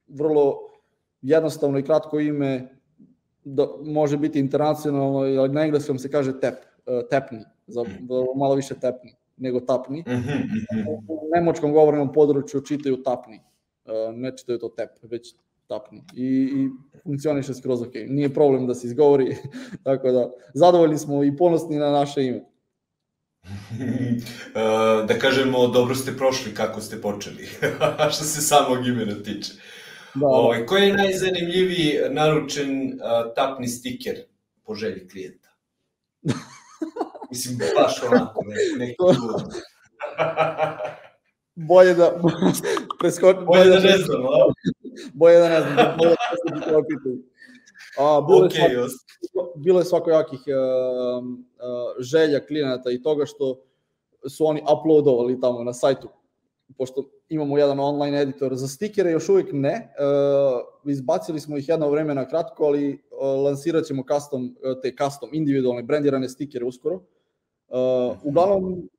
B: vrlo jednostavno i kratko ime da može biti internacionalno, ali na engleskom se kaže tap, uh, tapni, za, malo više tapni nego tapni. Mhm, U nemočkom govornom području čitaju tapni, uh, ne čitaju to tap, već tapni. I, i funkcioniše skroz ok. Nije problem da se izgovori, tako da zadovoljni smo i ponosni na naše ime.
A: da kažemo, dobro ste prošli kako ste počeli, što se samog imena tiče. Da, Ovaj, koji je najzanimljiviji naručen uh, tapni stiker po želji klijenta? Mislim, baš onako, ne, neki
B: bolje da preskoči
A: bolje da ne znam, a?
B: bolje da ne znam, bolje da ne znam A, bilo, okay, je svako, bilo je svakojakih uh, uh, želja klijenata i toga što su oni uploadovali tamo na sajtu, pošto imamo jedan online editor za stikere, još uvijek ne. Uh, izbacili smo ih jedno vreme na kratko, ali uh, lansirat ćemo custom, te custom, individualne, brandirane stikere uskoro. Uh, uglavnom,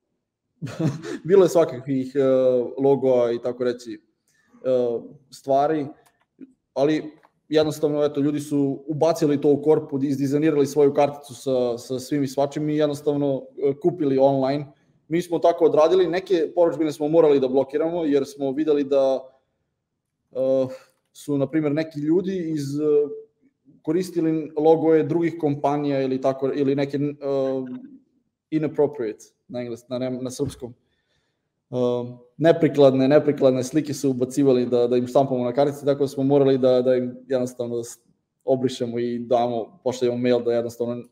B: bilo je svakakvih uh, logoa i tako reći uh, stvari, ali jednostavno, eto, ljudi su ubacili to u korpu, izdizajnirali svoju karticu sa, sa svim i svačim i jednostavno kupili online. Mi smo tako odradili, neke poručbine smo morali da blokiramo, jer smo videli da uh, su, na primjer, neki ljudi iz uh, koristili logoje drugih kompanija ili tako ili neke uh, inappropriate na engles na, na srpskom uh, neprikladne, neprikladne slike su ubacivali da, da im štampamo na kartici, tako da smo morali da, da im jednostavno obrišemo i damo, pošaljemo mail da jednostavno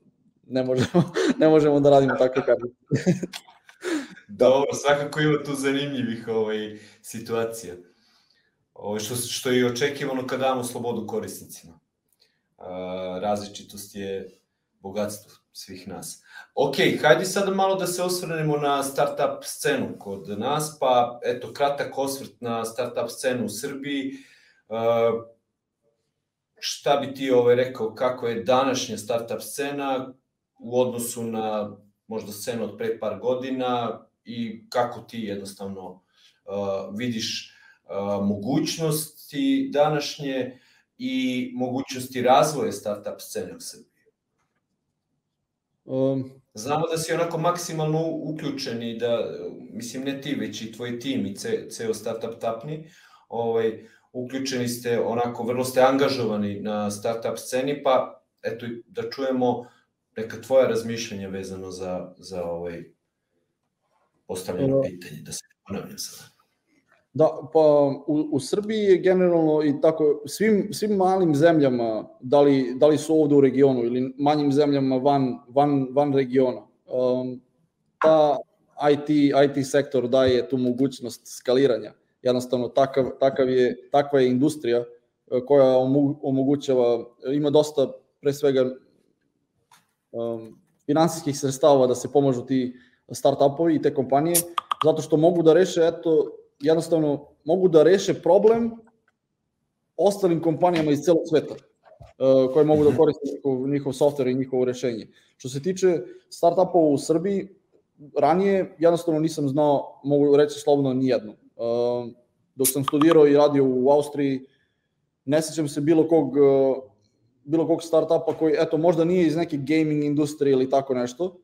B: ne možemo, ne možemo da radimo takve kartice.
A: Dobro, svakako ima tu zanimljivih ovaj, situacija. Ovo, ovaj, što, što je očekivano kad damo slobodu korisnicima. Uh, različitost je bogatstvo svih nas. Ok, hajde sada malo da se osvrnemo na startup scenu kod nas, pa eto, kratak osvrt na startup scenu u Srbiji. Uh, šta bi ti ovaj rekao, kako je današnja startup scena u odnosu na možda scenu od pre par godina i kako ti jednostavno uh, vidiš uh, mogućnosti današnje i mogućnosti razvoja startup scene u Srbiji? Um, Znamo da si onako maksimalno uključen i da, mislim ne ti, već i tvoj tim i ce, ceo startup tapni, ovaj, uključeni ste onako, vrlo ste angažovani na startup sceni, pa eto da čujemo neka tvoja razmišljanja vezano za, za ovaj postavljeno pitanje, da se ponavljam sada.
B: Da, pa u, u Srbiji je generalno i tako, svim, svim malim zemljama, da li, da li su ovde u regionu ili manjim zemljama van, van, van regiona, um, ta IT, IT sektor daje tu mogućnost skaliranja. Jednostavno, takav, takav je, takva je industrija uh, koja omogućava, ima dosta, pre svega, um, finansijskih sredstava da se pomažu ti startupovi i te kompanije, zato što mogu da reše, eto, jednostavno mogu da reše problem ostalim kompanijama iz celog sveta uh, koje mogu da mhm. koriste njihov, njihov software i njihovo rešenje. Što se tiče startupova u Srbiji, ranije jednostavno nisam znao, mogu reći slobodno, nijedno. Uh, dok sam studirao i radio u Austriji, ne sećam se bilo kog, uh, bilo kog startupa koji, eto, možda nije iz neke gaming industrije ili tako nešto,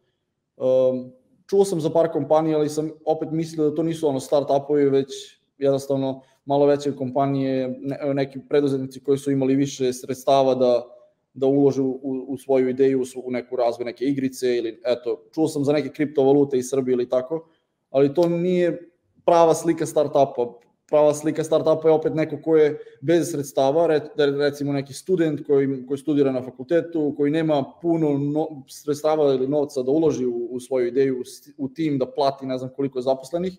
B: čuo sam za par kompanija, ali sam opet mislio da to nisu ono start-upovi, već jednostavno malo veće kompanije, ne, neki preduzetnici koji su imali više sredstava da, da ulože u, u svoju ideju, u neku razvoj neke igrice ili eto, čuo sam za neke kriptovalute iz Srbije ili tako, ali to nije prava slika startupa prava slika startupa je opet neko ko je bez sredstava, recimo neki student koji, koji studira na fakultetu, koji nema puno no, sredstava ili novca da uloži u, u svoju ideju, u tim da plati ne znam koliko zaposlenih,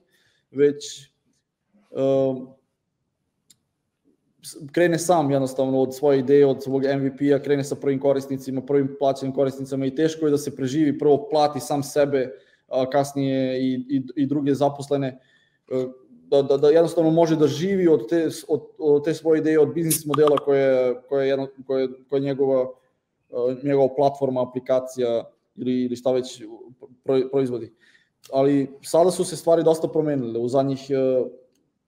B: već uh, krene sam jednostavno od svoje ideje, od svog MVP-a, krene sa prvim korisnicima, prvim plaćenim korisnicama i teško je da se preživi, prvo plati sam sebe, kasnije i, i, i druge zaposlene. Da, da, da jednostavno može da živi od te, od, od te svoje ideje, od biznis modela koje, koje, jedno, koje, koje je njegova, njegova platforma, aplikacija ili, ili šta već proizvodi. Ali sada su se stvari dosta promenile. U zadnjih,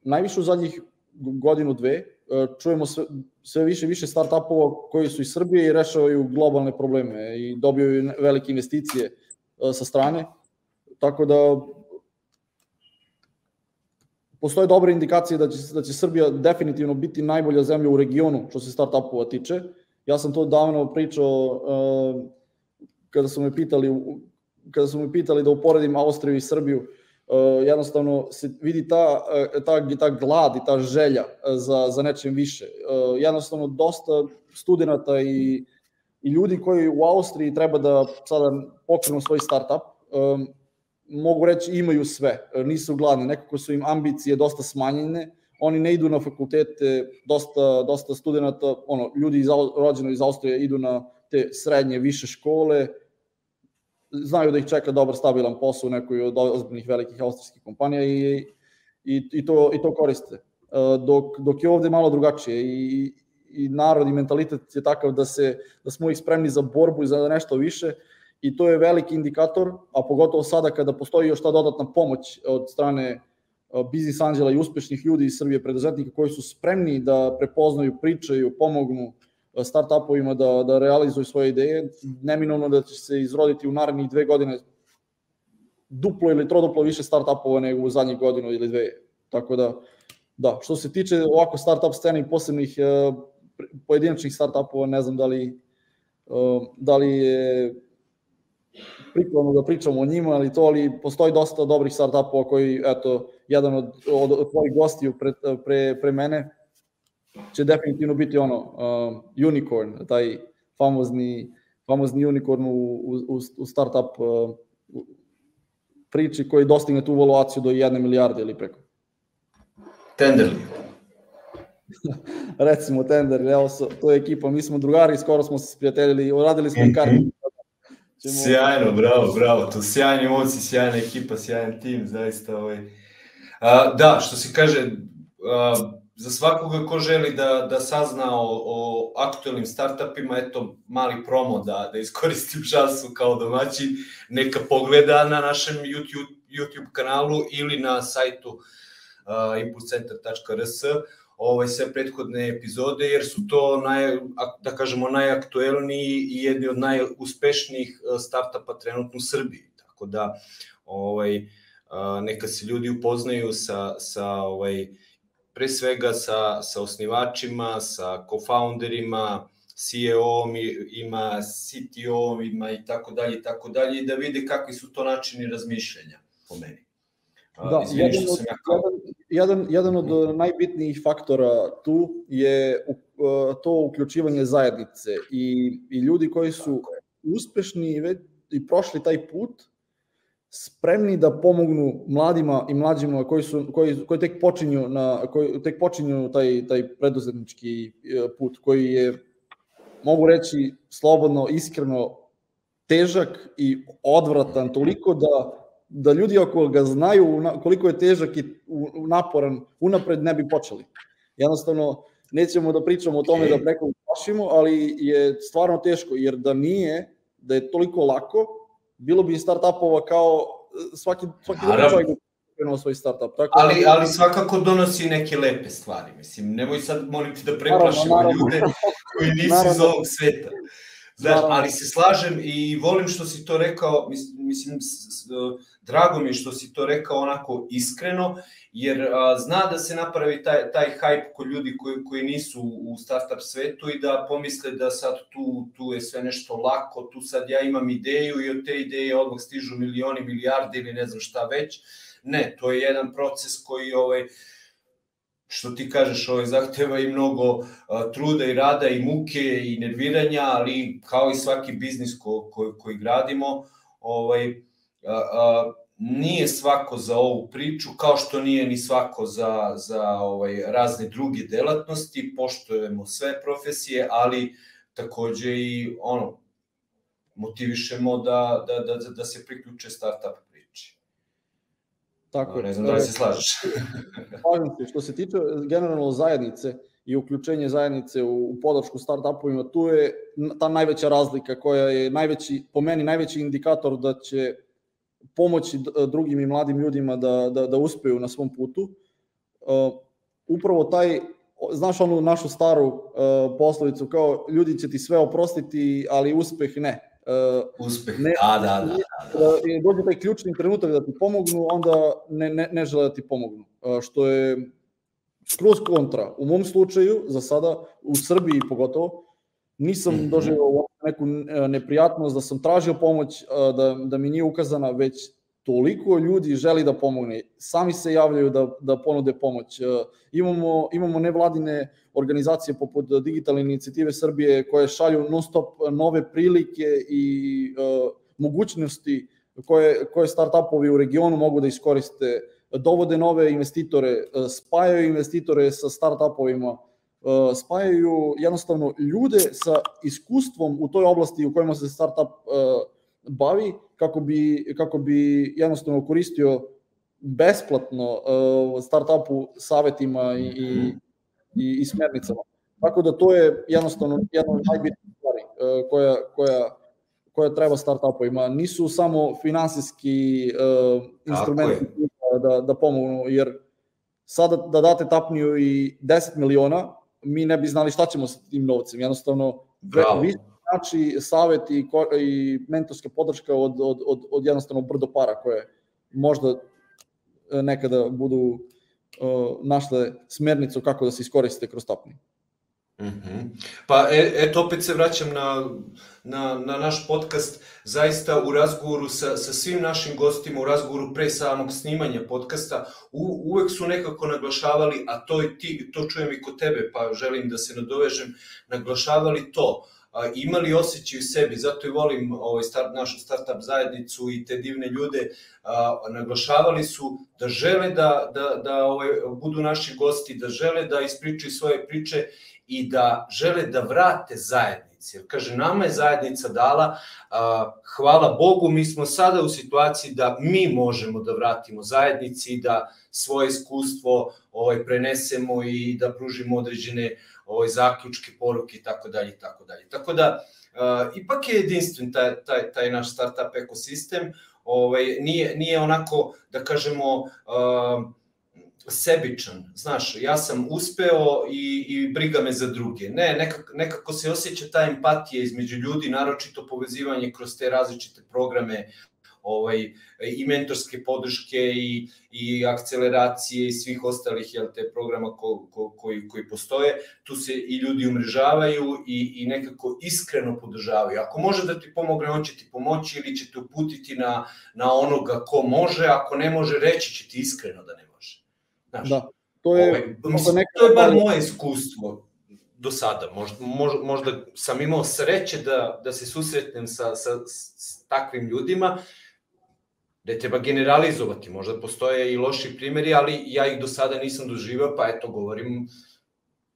B: najviše u zadnjih godinu, dve, čujemo sve, sve više više startupova koji su iz Srbije i rešavaju globalne probleme i dobiju velike investicije sa strane. Tako da postoje dobre indikacije da će, da će Srbija definitivno biti najbolja zemlja u regionu što se startupova tiče. Ja sam to davno pričao uh, kada su me pitali kada su me pitali da uporedim Austriju i Srbiju, uh, jednostavno se vidi ta, uh, ta, ta glad i ta želja za, za nečem više. Uh, jednostavno dosta studenta i, i ljudi koji u Austriji treba da sada pokrenu svoj startup, um, mogu reći imaju sve, nisu gladni, nekako su im ambicije dosta smanjene, oni ne idu na fakultete, dosta, dosta studenta, ono, ljudi iz, rođeno iz Austrije idu na te srednje, više škole, znaju da ih čeka dobar, stabilan posao u nekoj od ozbiljnih velikih austrijskih kompanija i, i, i, to, i to koriste. Dok, dok je ovde malo drugačije i, i narod i mentalitet je takav da, se, da smo ih spremni za borbu i za nešto više i to je veliki indikator, a pogotovo sada kada postoji još ta dodatna pomoć od strane biznis anđela i uspešnih ljudi iz Srbije, preduzetnika koji su spremni da prepoznaju, pričaju, pomognu startupovima da, da realizuju svoje ideje, neminovno da će se izroditi u narednih dve godine duplo ili troduplo više startupova nego u zadnjih godinu ili dve. Tako da, da, što se tiče ovako startup scene i posebnih uh, pojedinačnih startupova, ne znam da li, da li je prikladno da pričamo o njima, ali to, ali postoji dosta dobrih startupova koji, eto, jedan od, od, od tvojih gostiju pre, pre, pre mene će definitivno biti ono, uh, unicorn, taj famozni, famozni unicorn u, u, u startup uh, priči koji dostigne tu valuaciju do jedne milijarde ili preko.
A: Tenderly.
B: Recimo Tenderly, evo, to je ekipa, mi smo drugari, skoro smo se sprijateljili, uradili smo i kartu
A: ćemo... Sjajno, bravo, bravo, to sjajni moci, sjajna ekipa, sjajan tim, zaista ovaj. A, da, što se kaže, a, za svakoga ko želi da, da sazna o, o aktuelnim startupima, eto, mali promo da, da iskoristim šansu kao domaćin, neka pogleda na našem YouTube, YouTube kanalu ili na sajtu uh, impulscenter.rs ovaj, sve prethodne epizode, jer su to, naj, da kažemo, najaktuelniji i jedni od najuspešnijih e, startupa trenutno u Srbiji. Tako da, ovaj, neka se ljudi upoznaju sa, sa ovaj, pre svega sa, sa osnivačima, sa co-founderima, CEO-om ima, CTO-om ima i tako dalje i tako dalje i da vide kakvi su to načini razmišljanja po meni.
B: Da, Izvini jedan, od, ja kao... jedan, jedan od najbitnijih faktora tu je to uključivanje zajednice i, i ljudi koji su uspešni i prošli taj put, spremni da pomognu mladima i mlađima koji su koji koji tek počinju na koji tek počinju taj taj preduzetnički e, put koji je mogu reći slobodno iskreno težak i odvratan toliko da da ljudi ako ga znaju koliko je težak i naporan, unapred ne bi počeli. Jednostavno, nećemo da pričamo o tome da preko plašimo, ali je stvarno teško, jer da nije, da je toliko lako, bilo bi startupova kao svaki, svaki drugi čovjek krenuo svoj startup.
A: Tako ali, da... ali svakako donosi neke lepe stvari. Mislim, nemoj sad molim ti da preplašimo naravno, naravno. ljude koji nisu naravno. iz ovog sveta. Znaš, ali se slažem i volim što si to rekao, mislim, drago mi je što si to rekao onako iskreno, jer a, zna da se napravi taj, taj hype kod ljudi koji, koji nisu u startup svetu i da pomisle da sad tu, tu je sve nešto lako, tu sad ja imam ideju i od te ideje odmah stižu milioni, milijarde ili ne znam šta već. Ne, to je jedan proces koji ovaj, što ti kažeš, ovaj, zahteva i mnogo a, truda i rada i muke i nerviranja, ali kao i svaki biznis ko, ko, koji gradimo, ovaj, a, a, nije svako za ovu priču, kao što nije ni svako za, za ovaj, razne druge delatnosti, poštujemo sve profesije, ali takođe i ono, motivišemo da, da, da, da se priključe startup. Tako je. Ne znam da li se slažeš.
B: Slažem se. Što se tiče generalno zajednice i uključenje zajednice u, u podršku startupovima, tu je ta najveća razlika koja je najveći, po meni najveći indikator da će pomoći drugim i mladim ljudima da, da, da uspeju na svom putu. Uh, upravo taj, znaš onu našu staru uh, poslovicu kao ljudi će ti sve oprostiti, ali uspeh ne.
A: Uh, uspeh, ne, da, da, da. da. da
B: dođe taj ključni trenutak da ti pomognu, onda ne, ne, ne žele da ti pomognu. Uh, što je skroz kontra. U mom slučaju, za sada, u Srbiji pogotovo, nisam mhm. doživao neku e, neprijatnost, da sam tražio pomoć, e, da, da mi nije ukazana, već toliko ljudi želi da pomogne, sami se javljaju da, da ponude pomoć. E, imamo, imamo nevladine organizacije poput Digitalne inicijative Srbije koje šalju non stop nove prilike i uh, mogućnosti koje, koje startupovi u regionu mogu da iskoriste dovode nove investitore, spajaju investitore sa startupovima, spajaju jednostavno ljude sa iskustvom u toj oblasti u kojima se startup bavi kako bi, kako bi jednostavno koristio besplatno startupu savetima i, i, i, i smernicama. Tako da to je jednostavno jedna od najbitnijih stvari koja, koja, koja treba startupovima. Nisu samo finansijski uh, instrumenti da, da pomognu, jer sada da date tapniju i 10 miliona, mi ne bi znali šta ćemo sa tim novcem. Jednostavno, vi znači savet i, i mentorska podrška od, od, od, od jednostavno brdo para koje možda nekada budu uh, našle smernicu kako da se iskoriste kroz tapniju.
A: Mm -hmm. Pa e, eto opet se vraćam na, na, na naš podcast, zaista u razgovoru sa, sa svim našim gostima, u razgovoru pre samog snimanja podcasta, u, uvek su nekako naglašavali, a to i ti, to čujem i kod tebe, pa želim da se nadovežem, naglašavali to, imali osjećaj u sebi, zato i volim ovaj start, našu startup zajednicu i te divne ljude, a, naglašavali su da žele da, da, da ovaj, budu naši gosti, da žele da ispričaju svoje priče i da žele da vrate zajednici. Jer kaže, nama je zajednica dala, a, hvala Bogu, mi smo sada u situaciji da mi možemo da vratimo zajednici da svoje iskustvo ovaj, prenesemo i da pružimo određene ovaj, zaključke, poruke i tako dalje i tako dalje. Tako da, a, ipak je jedinstven taj, taj, taj naš startup ekosistem, ovaj, nije, nije onako, da kažemo, a, sebičan, znaš, ja sam uspeo i, i briga me za druge. Ne, nekako, nekako se osjeća ta empatija između ljudi, naročito povezivanje kroz te različite programe ovaj, i mentorske podrške i, i akceleracije i svih ostalih jel, te programa ko, ko, koji, koji postoje, tu se i ljudi umrežavaju i, i nekako iskreno podržavaju. Ako može da ti pomogne, on će ti pomoći ili će te uputiti na, na onoga ko može, ako ne može, reći će ti iskreno da ne može.
B: Znaš, da, to je,
A: ovaj, mislim, neka... to je bar moje iskustvo do sada. Možda, možda sam imao sreće da, da se susretnem sa, sa, s takvim ljudima, ne treba generalizovati, možda postoje i loši primjeri, ali ja ih do sada nisam doživao, pa eto, govorim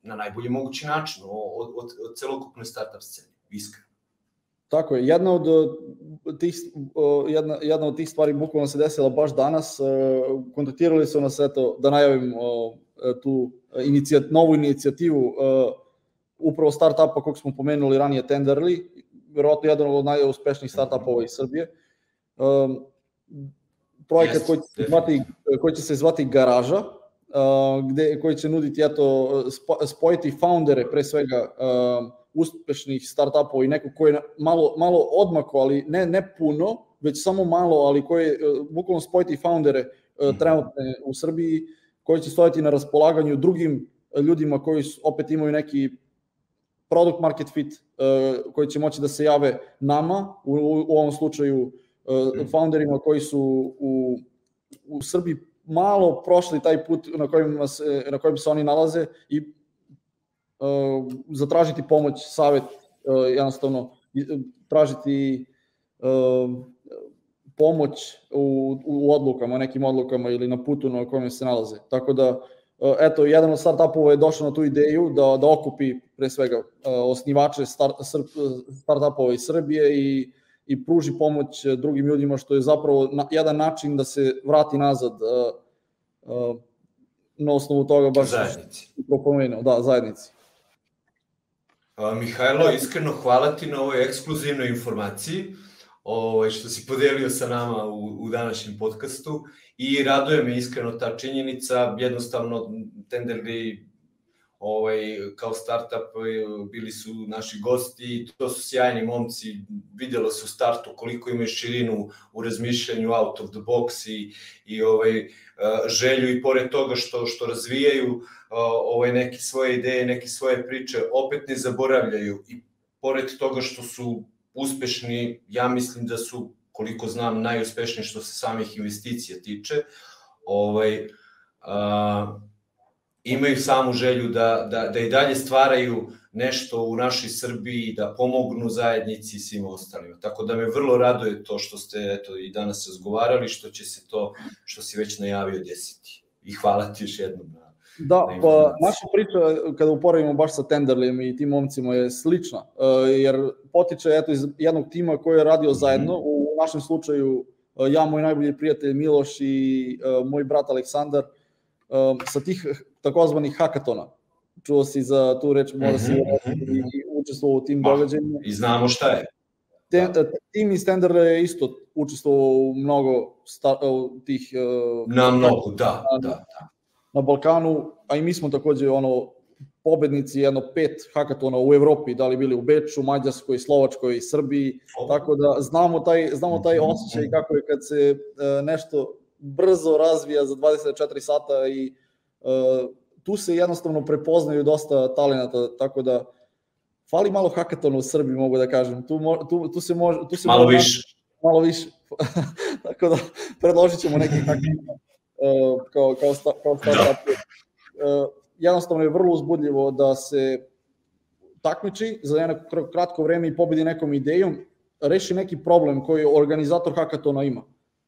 A: na najbolji mogući način o, o, o, o celokupnoj startup sceni, iskreno.
B: Tako je, jedna od tih, jedna, jedna od tih stvari bukvalno se desila baš danas, kontaktirali su nas eto, da najavim tu inicijat, novu inicijativu upravo startupa kog smo pomenuli ranije Tenderly, verovatno jedan od najuspešnijih startupova iz Srbije. Projekat koji će zvati, koji će se zvati Garaža, gde, koji će nuditi eto, spojiti foundere pre svega uspešnih startupova i neko ko je malo, malo odmako, ali ne, ne puno, već samo malo, ali koji je bukvalno spojiti foundere mhm. trenutne u Srbiji, koji će stojati na raspolaganju drugim ljudima koji opet imaju neki product market fit koji će moći da se jave nama, u, u ovom slučaju mhm. Founderima koji su u, u Srbiji malo prošli taj put na kojim, se, na kojim se oni nalaze i Uh, zatražiti pomoć, savet, uh, jednostavno tražiti uh, pomoć u, u odlukama, nekim odlukama ili na putu na kojem se nalaze. Tako da, eto, jedan od startupova je došao na tu ideju da, da okupi pre svega osnivače start, startupova iz Srbije i, i pruži pomoć drugim ljudima, što je zapravo jedan način da se vrati nazad na osnovu toga baš
A: zajednici.
B: Da, zajednici.
A: Mihajlo, iskreno hvala ti na ovoj ekskluzivnoj informaciji ovaj, što si podelio sa nama u, u današnjem podcastu i raduje me iskreno ta činjenica, jednostavno Tenderly ovaj, kao startup bili su naši gosti, to su sjajni momci, videlo se u startu koliko imaju širinu u razmišljanju out of the box i, i ovaj, želju i pored toga što, što razvijaju ovaj, neke svoje ideje, neke svoje priče, opet ne zaboravljaju. I pored toga što su uspešni, ja mislim da su, koliko znam, najuspešniji što se samih investicija tiče, ovaj, a, imaju samu želju da, da, da i dalje stvaraju nešto u našoj Srbiji, da pomognu zajednici i svim ostalima. Tako da me vrlo raduje to što ste eto, i danas razgovarali, što će se to, što si već najavio desiti. I hvala ti još jednom na
B: Da, pa naša priča kada uporedimo baš sa Tenderlijem i tim momcima je slična, e, jer potiče eto iz jednog tima koji je radio zajedno, mm -hmm. u našem slučaju e, ja, moj najbolji prijatelj Miloš i e, moj brat Aleksandar, sa tih takozvanih hakatona. Čuo si za tu reč, mora si mm -hmm. i učestvovao u tim događajima.
A: I znamo šta je.
B: Te, da. Tim iz Tendera je isto učestvovao u mnogo sta, tih...
A: Na mnogo, da, da, da
B: na Balkanu, a i mi smo takođe ono pobednici jedno pet hakatona u Evropi, da li bili u Beču, Mađarskoj, Slovačkoj, Srbiji, tako da znamo taj, znamo taj osjećaj kako je kad se nešto brzo razvija za 24 sata i tu se jednostavno prepoznaju dosta talenata, tako da fali malo hakatona u Srbiji, mogu da kažem. Tu, tu, tu se može... Tu se
A: malo može, više.
B: Malo više. tako da predložit ćemo neki hakaton uh, kao, kao, sta, kao startup. Uh, jednostavno je vrlo uzbudljivo da se takmiči za jedno kratko vreme i pobedi nekom idejom, reši neki problem koji organizator hakatona ima.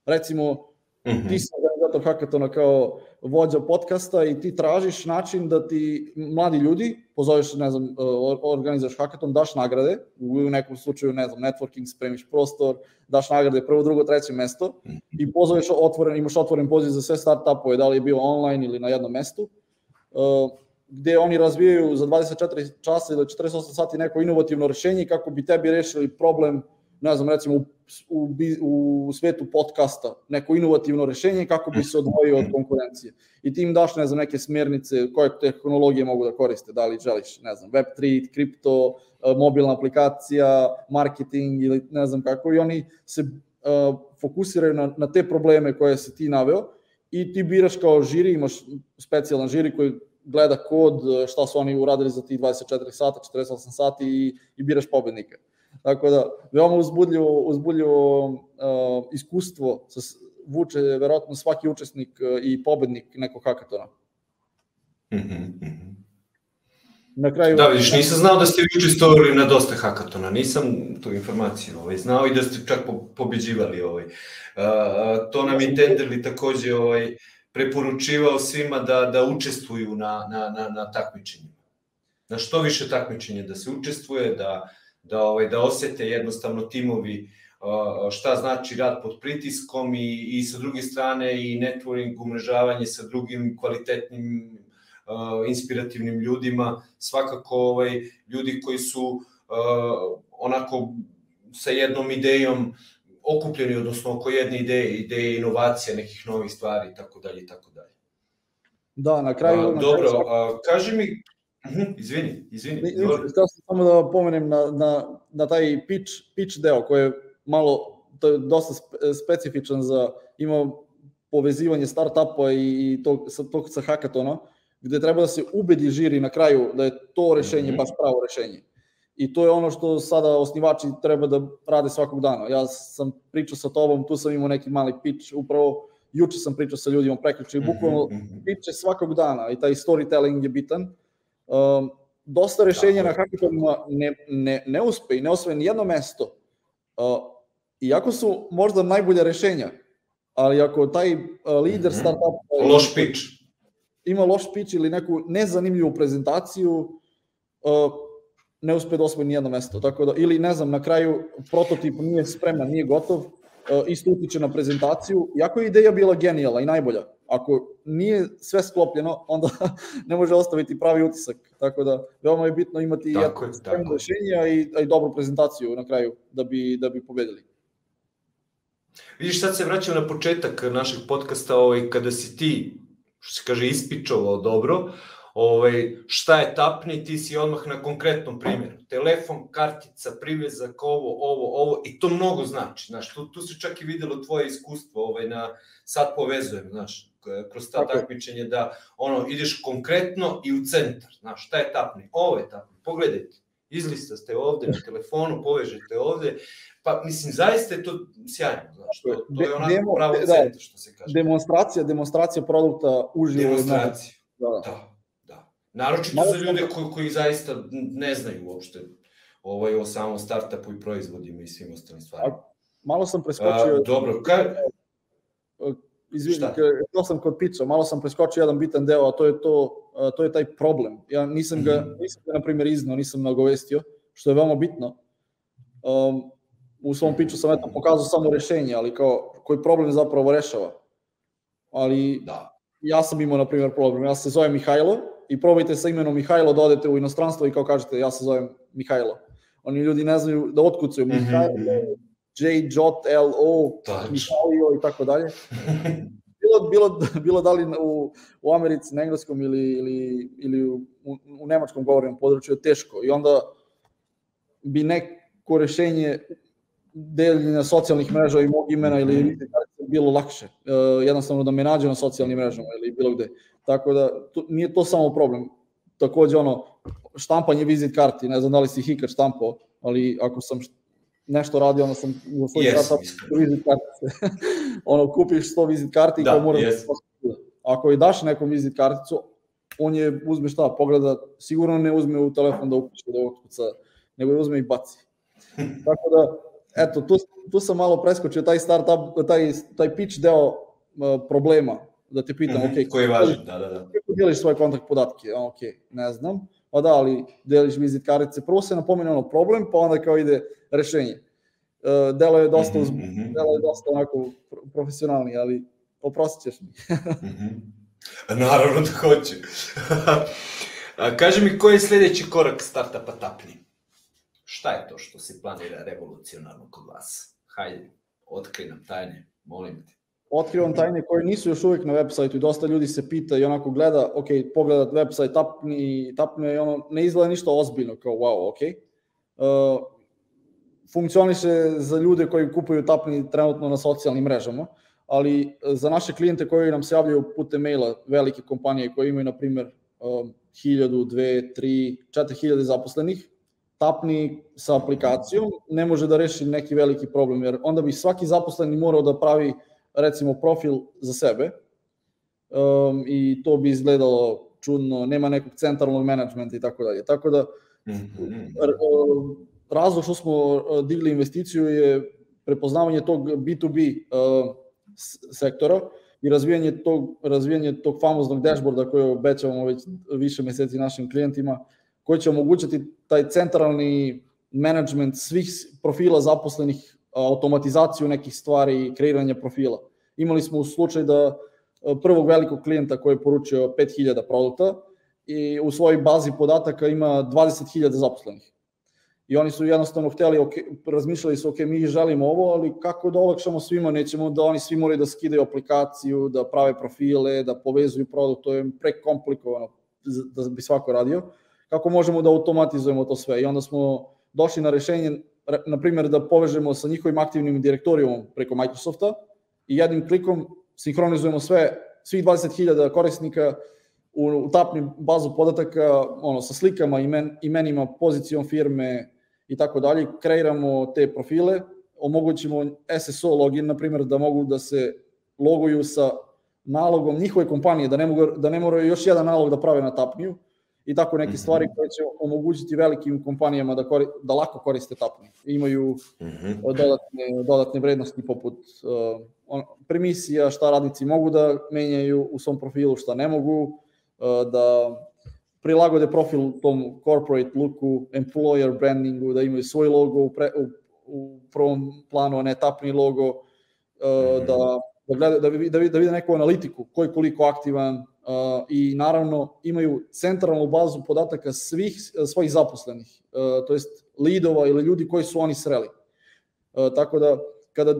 B: Recimo, mm -hmm. ti si organizator hakatona kao vođa podcasta i ti tražiš način da ti mladi ljudi, pozoveš, ne znam, organizuješ hakaton, daš nagrade, u nekom slučaju, ne znam, networking, spremiš prostor, daš nagrade prvo, drugo, treće mesto i pozoveš otvoren, imaš otvoren poziv za sve startupove, da li je bio online ili na jednom mestu, gde oni razvijaju za 24 časa ili 48 sati neko inovativno rešenje kako bi tebi rešili problem ne znam, recimo u, u, u svetu podcasta, neko inovativno rešenje kako bi se odvojio od konkurencije. I ti im daš, ne znam, neke smernice koje tehnologije mogu da koriste, da li želiš, ne znam, Web3, kripto, e, mobilna aplikacija, marketing ili ne znam kako, i oni se uh, fokusiraju na, na te probleme koje se ti naveo i ti biraš kao žiri, imaš specijalan žiri koji gleda kod, šta su oni uradili za tih 24 sata, 48 sati i, i biraš pobednika. Tako da, veoma uzbudljivo, uzbudljivo uh, iskustvo sa, vuče verovatno svaki učesnik i pobednik nekog hakatona.
A: Mm -hmm.
B: Na kraju...
A: Da, vidiš, nisam znao da ste učestvovali na dosta hakatona, nisam tu informaciju ovaj, znao i da ste čak po, pobeđivali. Ovaj. Uh, to nam i Tenderli takođe ovaj, preporučivao svima da, da učestvuju na, na, na, na takmičenjima. Na što više takmičenja da se učestvuje, da, da, ovaj, da osete jednostavno timovi šta znači rad pod pritiskom i, i sa druge strane i networking, umrežavanje sa drugim kvalitetnim, inspirativnim ljudima, svakako ovaj, ljudi koji su onako sa jednom idejom okupljeni, odnosno oko jedne ideje, ideje inovacija, nekih novih stvari i tako dalje i tako dalje.
B: Da, na kraju...
A: A, dobro, a, kaži mi, Mhm, izvini, izvini. Ne,
B: htio sam samo da pomenem na, na, na taj pitch, pitch deo koji je malo, to je dosta specifičan za, ima povezivanje startupa i, i tog, sa, tog sa hackatona, gde treba da se ubedi žiri na kraju da je to rešenje mm -hmm. baš pravo rešenje. I to je ono što sada osnivači treba da rade svakog dana. Ja sam pričao sa tobom, tu sam imao neki mali pitch, upravo juče sam pričao sa ljudima prekriče i bukvalno mm -hmm. pitch svakog dana i taj storytelling je bitan um, dosta rešenja na hackathonima ne, ne, ne uspe i ne osvoje ni jedno mesto. Uh, iako su možda najbolja rešenja, ali ako taj uh, lider mhm. startup
A: loš pitch
B: ima loš pitch ili neku nezanimljivu prezentaciju, uh, ne uspe da osvoji ni jedno mesto. Tako da, ili ne znam, na kraju prototip nije spreman, nije gotov, uh, isto utiče na prezentaciju, iako je ideja bila genijala i najbolja, ako nije sve sklopljeno, onda ne može ostaviti pravi utisak. Tako da, veoma je bitno imati tako jedno rešenje i, i dobru prezentaciju na kraju da bi, da bi pobedili.
A: Vidiš, sad se vraćam na početak našeg podcasta, ovaj, kada si ti, što se kaže, ispičovao dobro, ovaj, šta je tapni, ti si odmah na konkretnom primjeru. Telefon, kartica, privezak, ovo, ovo, ovo, i to mnogo znači. Znaš, tu, tu se čak i videlo tvoje iskustvo, ovaj, na, sad povezujem, znaš, kroz ta takmičenje da ono ideš konkretno i u centar. Znaš, šta je tapni? Ovo je tapni. Pogledajte. Izlista ste ovde na telefonu, povežete ovde. Pa, mislim, zaista je to sjajno, znaš, to, to je onako Demo, pravo da, centar, što se kaže.
B: Demonstracija, demonstracija produkta uživo.
A: Demonstracija, da. da. Naročito Malo za ljude koji, koji zaista ne znaju uopšte ovaj, o samom startupu i proizvodima i svim ostalim stvarima.
B: Malo sam preskočio...
A: A, dobro, ka...
B: Izvini, to sam kod pica, malo sam preskočio jedan bitan deo, a to je to, to je taj problem. Ja nisam ga, mhm. nisam ga na primjer iznao, nisam nagovestio, što je veoma bitno. Um, u svom piču sam eto pokazao samo rešenje, ali kao koji problem zapravo rešava. Ali da. ja sam imao, na primjer, problem. Ja se zovem Mihajlo i probajte sa imenom Mihajlo da odete u inostranstvo i kao kažete ja se zovem Mihajlo. Oni ljudi ne znaju da otkucaju mm -hmm. Mihajlo, J, J, L, O, Mihajlo i tako dalje. Bilo, bilo, bilo da li u, u Americi, na engleskom ili, ili, ili u, u nemačkom govorenom području je teško i onda bi neko rešenje deljenja socijalnih mreža i mog imena ili mm bilo lakše. Uh, jednostavno da me nađe na socijalnim mrežama ili bilo gde. Tako da to, nije to samo problem. Takođe ono štampanje vizit karti, ne znam da li si hikar štampao, ali ako sam nešto radio, onda sam u svoj yes, karta vizit kartice. ono, kupiš 100 vizit karti da, i kao moraš yes. da Ako je daš nekom vizit karticu, on je uzme šta, pogleda, sigurno ne uzme u telefon da upiše da otkuca, nego je uzme i baci. Tako da, eto, tu, tu sam malo preskočio taj startup, taj, taj pitch deo uh, problema, da te pitam, mm -hmm,
A: ok, koji je važan, da, da, da.
B: Kako deliš svoje kontakt podatke? Ok, ne znam. Pa da, ali deliš vizit kartice, prvo se napomene ono problem, pa onda kao ide rešenje. Uh, delo je dosta, mm -hmm. delo je dosta onako profesionalni, ali oprostit ćeš mi.
A: mm -hmm. Naravno da hoće. A, kaži mi, koji je sledeći korak startupa Tapni? Šta je to što se planira revolucionarno kod vas? Hajde, otkrij nam tajne, molim te.
B: Otkrivam tajne koje nisu još uvijek na web sajtu i dosta ljudi se pita i onako gleda, ok, pogledat web sajt, tapni, tapni i ono, ne izgleda ništa ozbiljno, kao wow, ok. Uh, funkcioniše za ljude koji kupuju tapni trenutno na socijalnim mrežama, ali za naše klijente koji nam se javljaju putem maila, velike kompanije koje imaju, na primer, um, 1000, 2, 3, 4000 zaposlenih, tapni sa aplikacijom ne može da reši neki veliki problem, jer onda bi svaki zaposleni morao da pravi recimo profil za sebe um, i to bi izgledalo čudno, nema nekog centralnog menadžmenta i tako dalje. Tako da mhm. razlog što smo uh, digli investiciju je prepoznavanje tog B2B uh, sektora i razvijanje tog, razvijanje tog famoznog dashboarda koje obećavamo već više meseci našim klijentima, koji će omogućati taj centralni management svih profila zaposlenih, automatizaciju nekih stvari i kreiranje profila. Imali smo u slučaj da prvog velikog klijenta koji je poručio 5000 produkta i u svojoj bazi podataka ima 20.000 zaposlenih. I oni su jednostavno hteli, ok, razmišljali su, ok, mi želimo ovo, ali kako da olakšamo svima, nećemo da oni svi moraju da skidaju aplikaciju, da prave profile, da povezuju produkt, to je prekomplikovano da bi svako radio kako možemo da automatizujemo to sve. I onda smo došli na rešenje, na primjer, da povežemo sa njihovim aktivnim direktorijom preko Microsofta i jednim klikom sinhronizujemo sve, svih 20.000 korisnika u, u bazu podataka, ono, sa slikama, imen, imenima, pozicijom firme i tako dalje, kreiramo te profile, omogućimo SSO login, na primjer, da mogu da se loguju sa nalogom njihove kompanije, da ne, mogu, da ne moraju još jedan nalog da prave na tapniju, i tako neke mhm. stvari koje će omogućiti velikim kompanijama da, kori, da lako koriste tapni. Imaju -hmm. dodatne, dodatne vrednosti poput uh, on, premisija, šta radnici mogu da menjaju u svom profilu, šta ne mogu, uh, da prilagode profil tom corporate looku, employer brandingu, da imaju svoj logo u, pre, u, u prvom planu, a ne tapni logo, uh, -hmm. da da, gleda, da, da, da vide neku analitiku, ko je koliko aktivan i naravno imaju centralnu bazu podataka svih svojih zaposlenih, to jest lidova ili ljudi koji su oni sreli. Tako da kada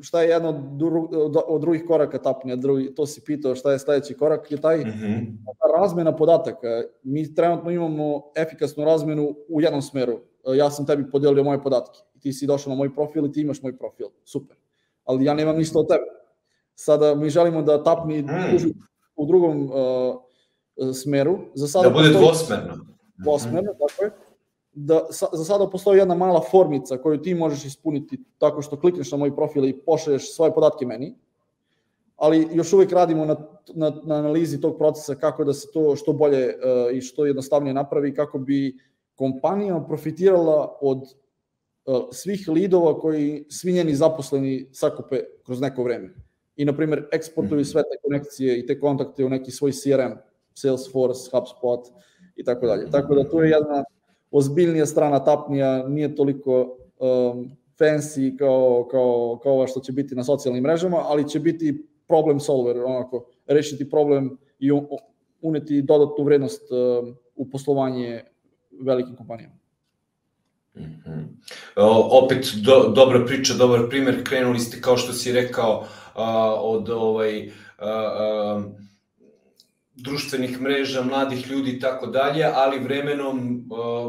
B: šta je jedno od, od drugih koraka tapnija, drugi, to si pitao šta je sledeći korak, je taj mm -hmm. razmena podataka. Mi trenutno imamo efikasnu razmenu u jednom smeru. Ja sam tebi podelio moje podatke. Ti si došao na moj profil i ti imaš moj profil. Super ali ja nemam ništa od tebe. Sada mi želimo da tapni mm. U drugom uh, smeru.
A: Za sada da bude postoji, dvosmerno.
B: Dvosmerno, mm. tako je. Da, sa, za sada postoji jedna mala formica koju ti možeš ispuniti tako što klikneš na moj profil i pošalješ svoje podatke meni, ali još uvijek radimo na, na, na analizi tog procesa kako da se to što bolje uh, i što jednostavnije napravi kako bi kompanija profitirala od uh, svih lidova koji svi njeni zaposleni sakupe kroz neko vreme. I, na primjer, eksportuju mhm. sve te konekcije i te kontakte u neki svoj CRM, Salesforce, HubSpot i tako dalje. Tako da to je jedna ozbiljnija strana tapnija, nije toliko um, fancy kao, kao, kao ova što će biti na socijalnim mrežama, ali će biti problem solver, onako, rešiti problem i uneti dodatnu vrednost um, u poslovanje velikim kompanijama.
A: Mm -hmm. o, opet do, dobra priča, dobar primer, krenuli ste kao što si rekao a, od ovaj društvenih mreža, mladih ljudi i tako dalje, ali vremenom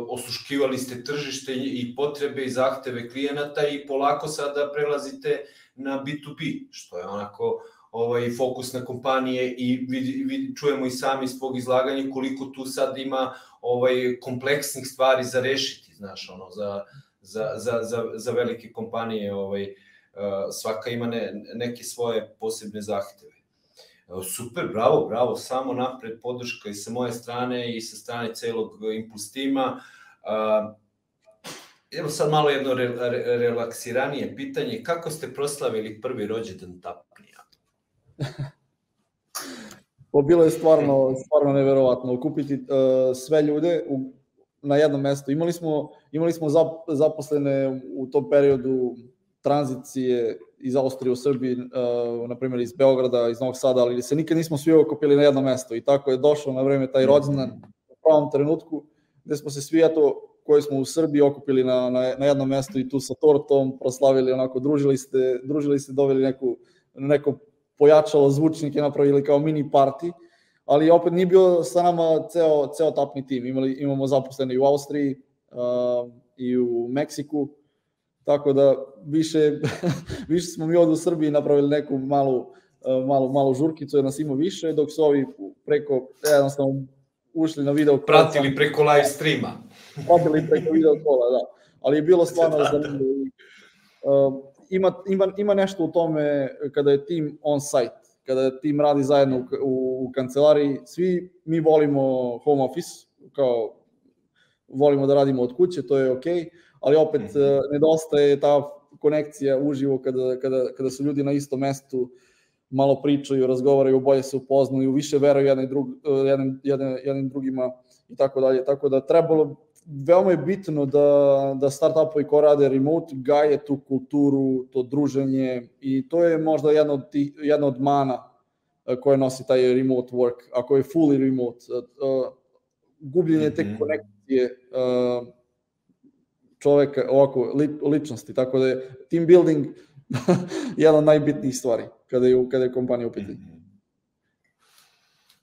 A: osluškivali ste tržište i potrebe i zahteve klijenata i polako sada prelazite na B2B, što je onako ovaj fokus na kompanije i vidi, vidi, čujemo i sami iz izlaganja koliko tu sad ima ovaj kompleksnih stvari za rešiti, znaš, ono za za za za za velike kompanije, ovaj uh, svaka ima ne, neke svoje posebne zahteve. Super, bravo, bravo, samo napred podrška i sa moje strane i sa strane celog Impuls tima. Evo sad malo jedno re, re, relaksiranije pitanje. Kako ste proslavili prvi rođendan Tapnija?
B: Pa bilo je stvarno, stvarno neverovatno okupiti uh, sve ljude u, na jednom mestu. Imali smo, imali smo zap, zaposlene u tom periodu tranzicije iz Austrije u Srbiji, uh, na primjer iz Beograda, iz Novog Sada, ali se nikad nismo svi okupili na jedno mesto i tako je došao na vreme taj rođendan u pravom trenutku gde smo se svi eto koji smo u Srbiji okupili na, na, na jedno mesto i tu sa tortom proslavili, onako družili ste, družili ste, doveli neku, neko pojačalo zvučnike, napravili kao mini party, ali opet nije bio sa nama ceo, ceo tapni tim. Imali, imamo zaposlene i u Austriji uh, i u Meksiku, Tako da više, više smo mi od u Srbiji napravili neku malu, e, malu, malu žurkicu, jer nas ima više, dok su ovi preko, jednostavno, ušli na video
A: kola. Pratili preko live streama.
B: Pratili preko video kola, da. Ali je bilo stvarno da. zanimljivo. Uh, ima, ima, ima nešto u tome kada je tim on site, kada tim radi zajedno u, u, u kancelariji, svi mi volimo home office, kao volimo da radimo od kuće, to je okej, okay ali opet mm -hmm. nedostaje ta konekcija uživo kada, kada, kada su ljudi na istom mestu, malo pričaju, razgovaraju, bolje se upoznaju, više veruju jedni, drug, e, jednim, jednim, jednim drugima i tako dalje. Tako da trebalo, veoma je bitno da, da startupovi ko rade remote gaje tu kulturu, to druženje i to je možda jedna od, tih, jedna od mana e, koje nosi taj remote work, ako je fully remote. Gubljenje te mhm. konekcije čoveka, ovako, li, ličnosti, tako da je team building jedna od najbitnijih stvari kada je, kada je kompanija u pitanju.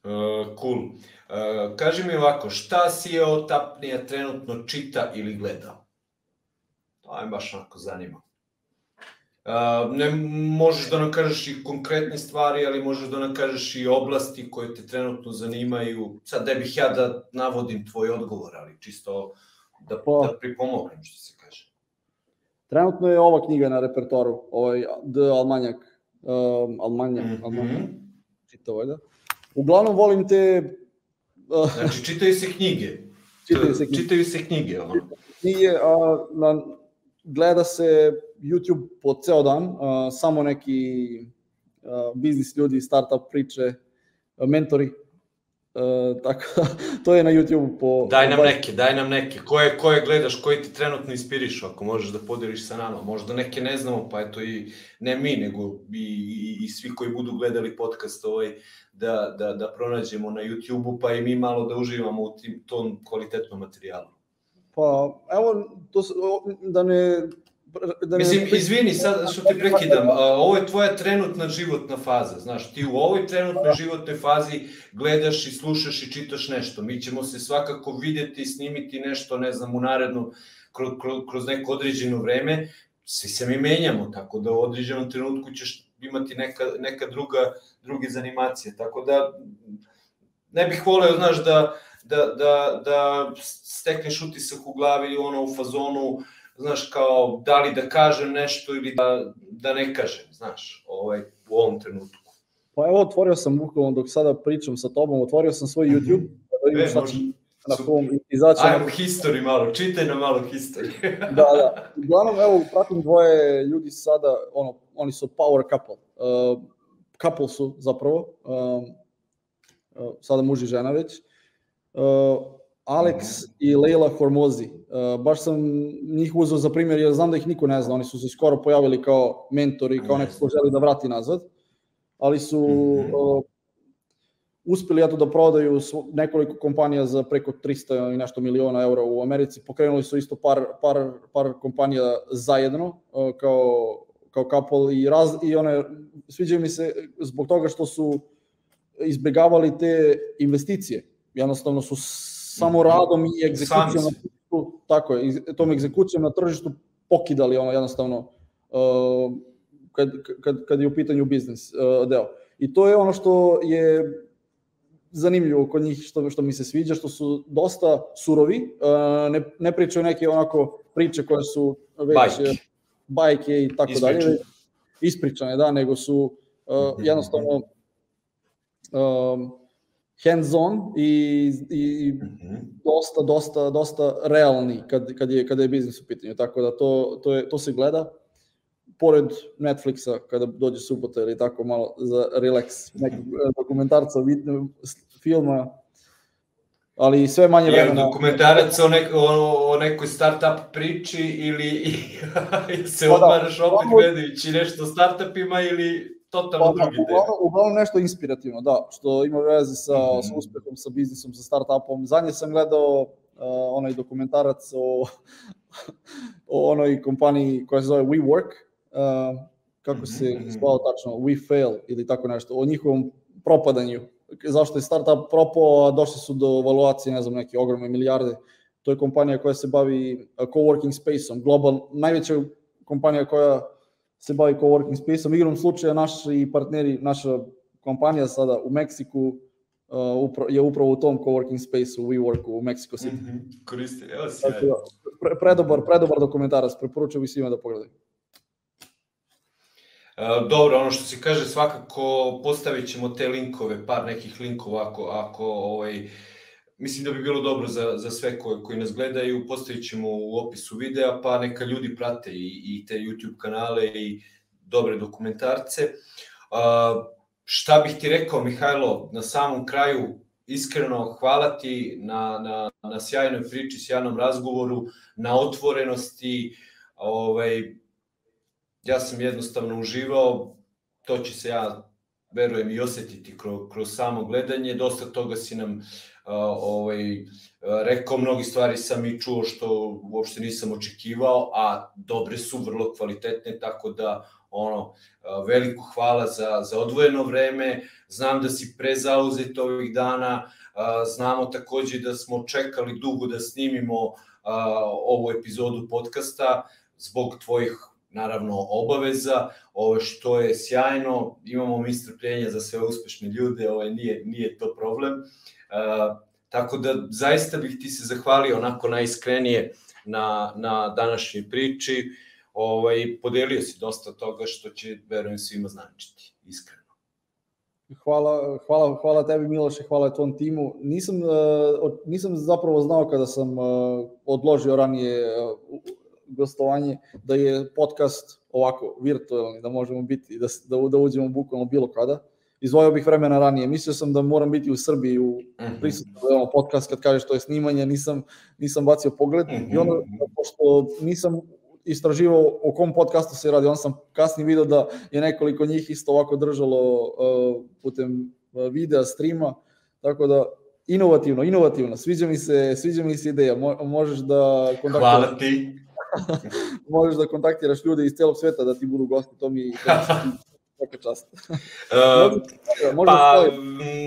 A: Uh, cool. Uh, kaži mi ovako, šta si je otapnija trenutno čita ili gleda? To je baš onako zanima. Uh, ne možeš da nam kažeš i konkretne stvari, ali možeš da nam kažeš i oblasti koje te trenutno zanimaju. Sad ne bih ja da navodim tvoj odgovor, ali čisto da, pa, da pripomognem, što se kaže.
B: Trenutno je ova knjiga na repertoaru, ovaj D. Almanjak, um, Almanjak, mm -hmm. Almanjak, čitao je da. Uglavnom volim te...
A: Uh, znači, čitaju se knjige. Čitaju se knjige. Čitaju se knjige, ono.
B: Knjige, a, na, gleda se YouTube po ceo dan, a, samo neki a, biznis ljudi, startup priče, mentori, Uh, tako, to je na YouTube po...
A: Daj nam neke, daj nam neke. Koje, koje gledaš, koji ti trenutno inspirišu, ako možeš da podeliš sa nama. Možda neke ne znamo, pa eto i ne mi, nego i, i, i svi koji budu gledali podcast ovaj, da, da, da pronađemo na YouTube-u, pa i mi malo da uživamo u tim, tom kvalitetnom materijalu.
B: Pa, evo, to, da ne
A: da. Mislim, izvini sad što te prekidam, ovo je tvoja trenutna životna faza, znaš, ti u ovoj trenutnoj životnoj fazi gledaš i slušaš i čitaš nešto, mi ćemo se svakako videti, snimiti nešto, ne znam, u narednu, kroz, kroz neko određeno vreme, svi se mi menjamo, tako da u određenom trenutku ćeš imati neka, neka druga, druge zanimacije, tako da ne bih voleo, znaš, da, da, da, da stekneš utisak u glavi ono u fazonu, znaš, kao, da li da kažem nešto ili da, da ne kažem, znaš, ovaj, u ovom trenutku.
B: Pa evo, otvorio sam bukvalno dok sada pričam sa tobom, otvorio sam svoj YouTube, mm -hmm. da vidim
A: e,
B: šta će na kom izaći.
A: Ajmo history malo, čitaj nam malo history.
B: da, da. Uglavnom, evo, pratim dvoje ljudi sada, ono, oni su power couple. Uh, couple su zapravo, um, uh, sada muž i žena već. Uh, Alex mm. i Leila Hormozi. Uh, baš sam njih uzeo za primjer jer znam da ih niko ne zna. Oni su se skoro pojavili kao mentori, kao neko ko želi da vrati nazad. Ali su uh, uspeli eto da prodaju nekoliko kompanija za preko 300 i nešto miliona eura u Americi. Pokrenuli su isto par, par, par kompanija zajedno uh, kao, kao couple i, raz, i one, sviđaju mi se zbog toga što su izbegavali te investicije. Jednostavno su samo mhm. radom i egzekucijom tržištu, tako je, tom egzekucijom na tržištu pokidali ono jednostavno uh, kad, kad, kad je u pitanju biznis uh, deo. I to je ono što je zanimljivo kod njih, što, što mi se sviđa, što su dosta surovi, uh, ne, ne pričaju neke onako priče koje su već bajke, bajke i tako dalje, ispričane, da, nego su uh, jednostavno um, hands-on i, i mm-hmm. dosta, dosta, dosta realni kad, kad, je, kada je biznis u pitanju. Tako da to, to, je, to se gleda. Pored Netflixa, kada dođe subota ili tako malo za relax nekog dokumentarca, filma, ali sve manje
A: je vremena. dokumentarac o, nek, o, o nekoj start-up priči ili se pa da, odmaraš opet gledajući nešto startupima ili totalno pa, drugi
B: deo. Uglavnom nešto inspirativno, da, što ima veze sa, mm -hmm. sa uspehom, sa biznisom, sa startupom. Zadnje sam gledao uh, onaj dokumentarac o, o onoj kompaniji koja se zove WeWork, uh, kako mm -hmm. se mhm. zvao tačno, We Fail ili tako nešto, o njihovom propadanju. Zašto je startup propao, a došli su do evaluacije, ne znam, neke ogromne milijarde. To je kompanija koja se bavi coworking space-om, global, najveća kompanija koja se bavi coworking space-om. Igrom slučaja naši partneri, naša kompanija sada u Meksiku uh, je upravo u tom coworking space-u WeWorku u Mexico City. Mm
A: -hmm. Koristi, evo sjajno. Da,
B: pre, predobar, predobar dokumentarac, preporučujem bi svima da pogledaju.
A: Uh, dobro, ono što se kaže, svakako postavit ćemo te linkove, par nekih linkova ako, ako ovaj, mislim da bi bilo dobro za, za sve koji, koji nas gledaju, postavit ćemo u opisu videa, pa neka ljudi prate i, i te YouTube kanale i dobre dokumentarce. A, šta bih ti rekao, Mihajlo, na samom kraju, iskreno hvala ti na, na, na sjajnoj priči, sjajnom razgovoru, na otvorenosti, ovaj, ja sam jednostavno uživao, to će se ja verujem i osetiti kroz, kroz samo gledanje, dosta toga si nam uh, ovaj, rekao, mnogi stvari sam i čuo što uopšte nisam očekivao, a dobre su, vrlo kvalitetne, tako da ono, veliko hvala za, za odvojeno vreme, znam da si prezauzet ovih dana, znamo takođe da smo čekali dugo da snimimo ovu epizodu podcasta zbog tvojih naravno obaveza, ovo što je sjajno, imamo mi strpljenja za sve uspešne ljude, ovo nije, nije to problem. Uh, tako da zaista bih ti se zahvalio onako najiskrenije na, na današnjoj priči. Ovaj, podelio si dosta toga što će, verujem, svima značiti, iskreno.
B: Hvala, hvala, hvala tebi Miloše, hvala tvom timu. Nisam, uh, nisam zapravo znao kada sam uh, odložio ranije uh, gostovanje, da je podcast ovako virtualni, da možemo biti, da, da, da uđemo bukvalno bilo kada. Izvojio bih vremena ranije. Mislio sam da moram biti u Srbiji u mhm. prisutno mm -hmm. podcast kad kažeš to je snimanje, nisam, nisam bacio pogled. Mm -hmm. I onda, pošto nisam istraživao o kom podcastu se radi, on sam kasnije video da je nekoliko njih isto ovako držalo uh, putem uh, videa, streama, tako da inovativno, inovativno, sviđa mi se, sviđa mi se ideja, Mo, možeš da
A: kontaktiraš. Hvala ti.
B: možeš da kontaktiraš ljude iz celog sveta da ti budu gosti, to mi svaka čast.
A: uh, pa,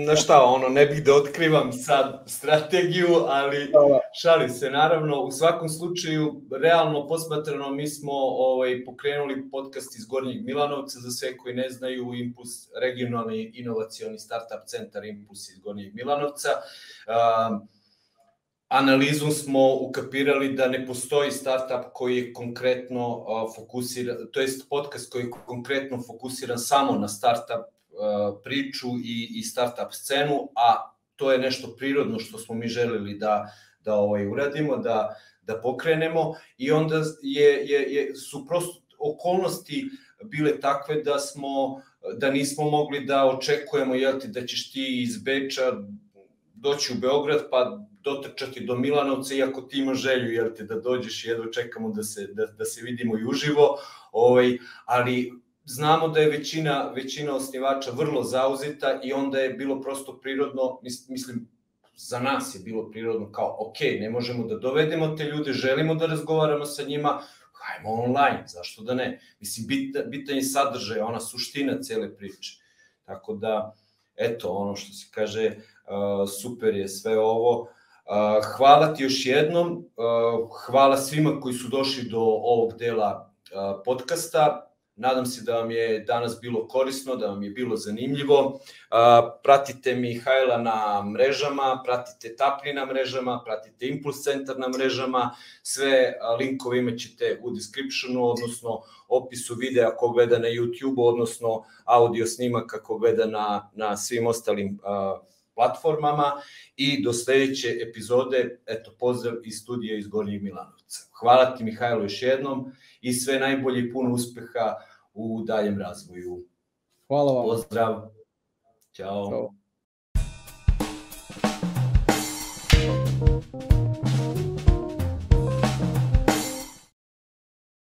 A: na šta, ono, ne bih da otkrivam sad strategiju, ali da, da. šalim se, naravno, u svakom slučaju, realno posmatrano, mi smo ovaj, pokrenuli podcast iz Gornjeg Milanovca, za sve koji ne znaju, Impuls, regionalni inovacioni startup centar Impuls iz Gornjeg Milanovca. Uh, analizom smo ukapirali da ne postoji startup koji je konkretno fokusiran, to jest podcast koji je konkretno fokusiran samo na startup priču i, i startup scenu, a to je nešto prirodno što smo mi želeli da, da ovaj, uradimo, da, da pokrenemo. I onda je, je, je, su prosto okolnosti bile takve da smo da nismo mogli da očekujemo jel ti, da ćeš ti iz Beča doći u Beograd pa dotrčati do Milanovca iako ti ima želju jel te, da dođeš i jedva čekamo da se, da, da se vidimo i uživo, ovaj, ali znamo da je većina, većina osnivača vrlo zauzita i onda je bilo prosto prirodno, mislim, za nas je bilo prirodno kao, ok, ne možemo da dovedemo te ljude, želimo da razgovaramo sa njima, hajmo online, zašto da ne? Mislim, bit, bitan je sadržaj, ona suština cele priče. Tako da, eto, ono što se kaže, super je sve ovo. Uh, hvala ti još jednom, uh, hvala svima koji su došli do ovog dela podcasta. Nadam se da vam je danas bilo korisno, da vam je bilo zanimljivo. Pratite Mihajla na mrežama, pratite Tapni na mrežama, pratite Impuls centar na mrežama. Sve linkove imaćete u descriptionu, odnosno opisu videa ako gleda na YouTube, odnosno audio snimak ako gleda na, na svim ostalim platformama i do sledeće epizode, eto, pozdrav iz studija iz Gornjeg Milanovca. Hvala ti Mihajlo još jednom i sve najbolje i puno uspeha u daljem razvoju.
B: Hvala vam.
A: Pozdrav. Ćao. Ćao.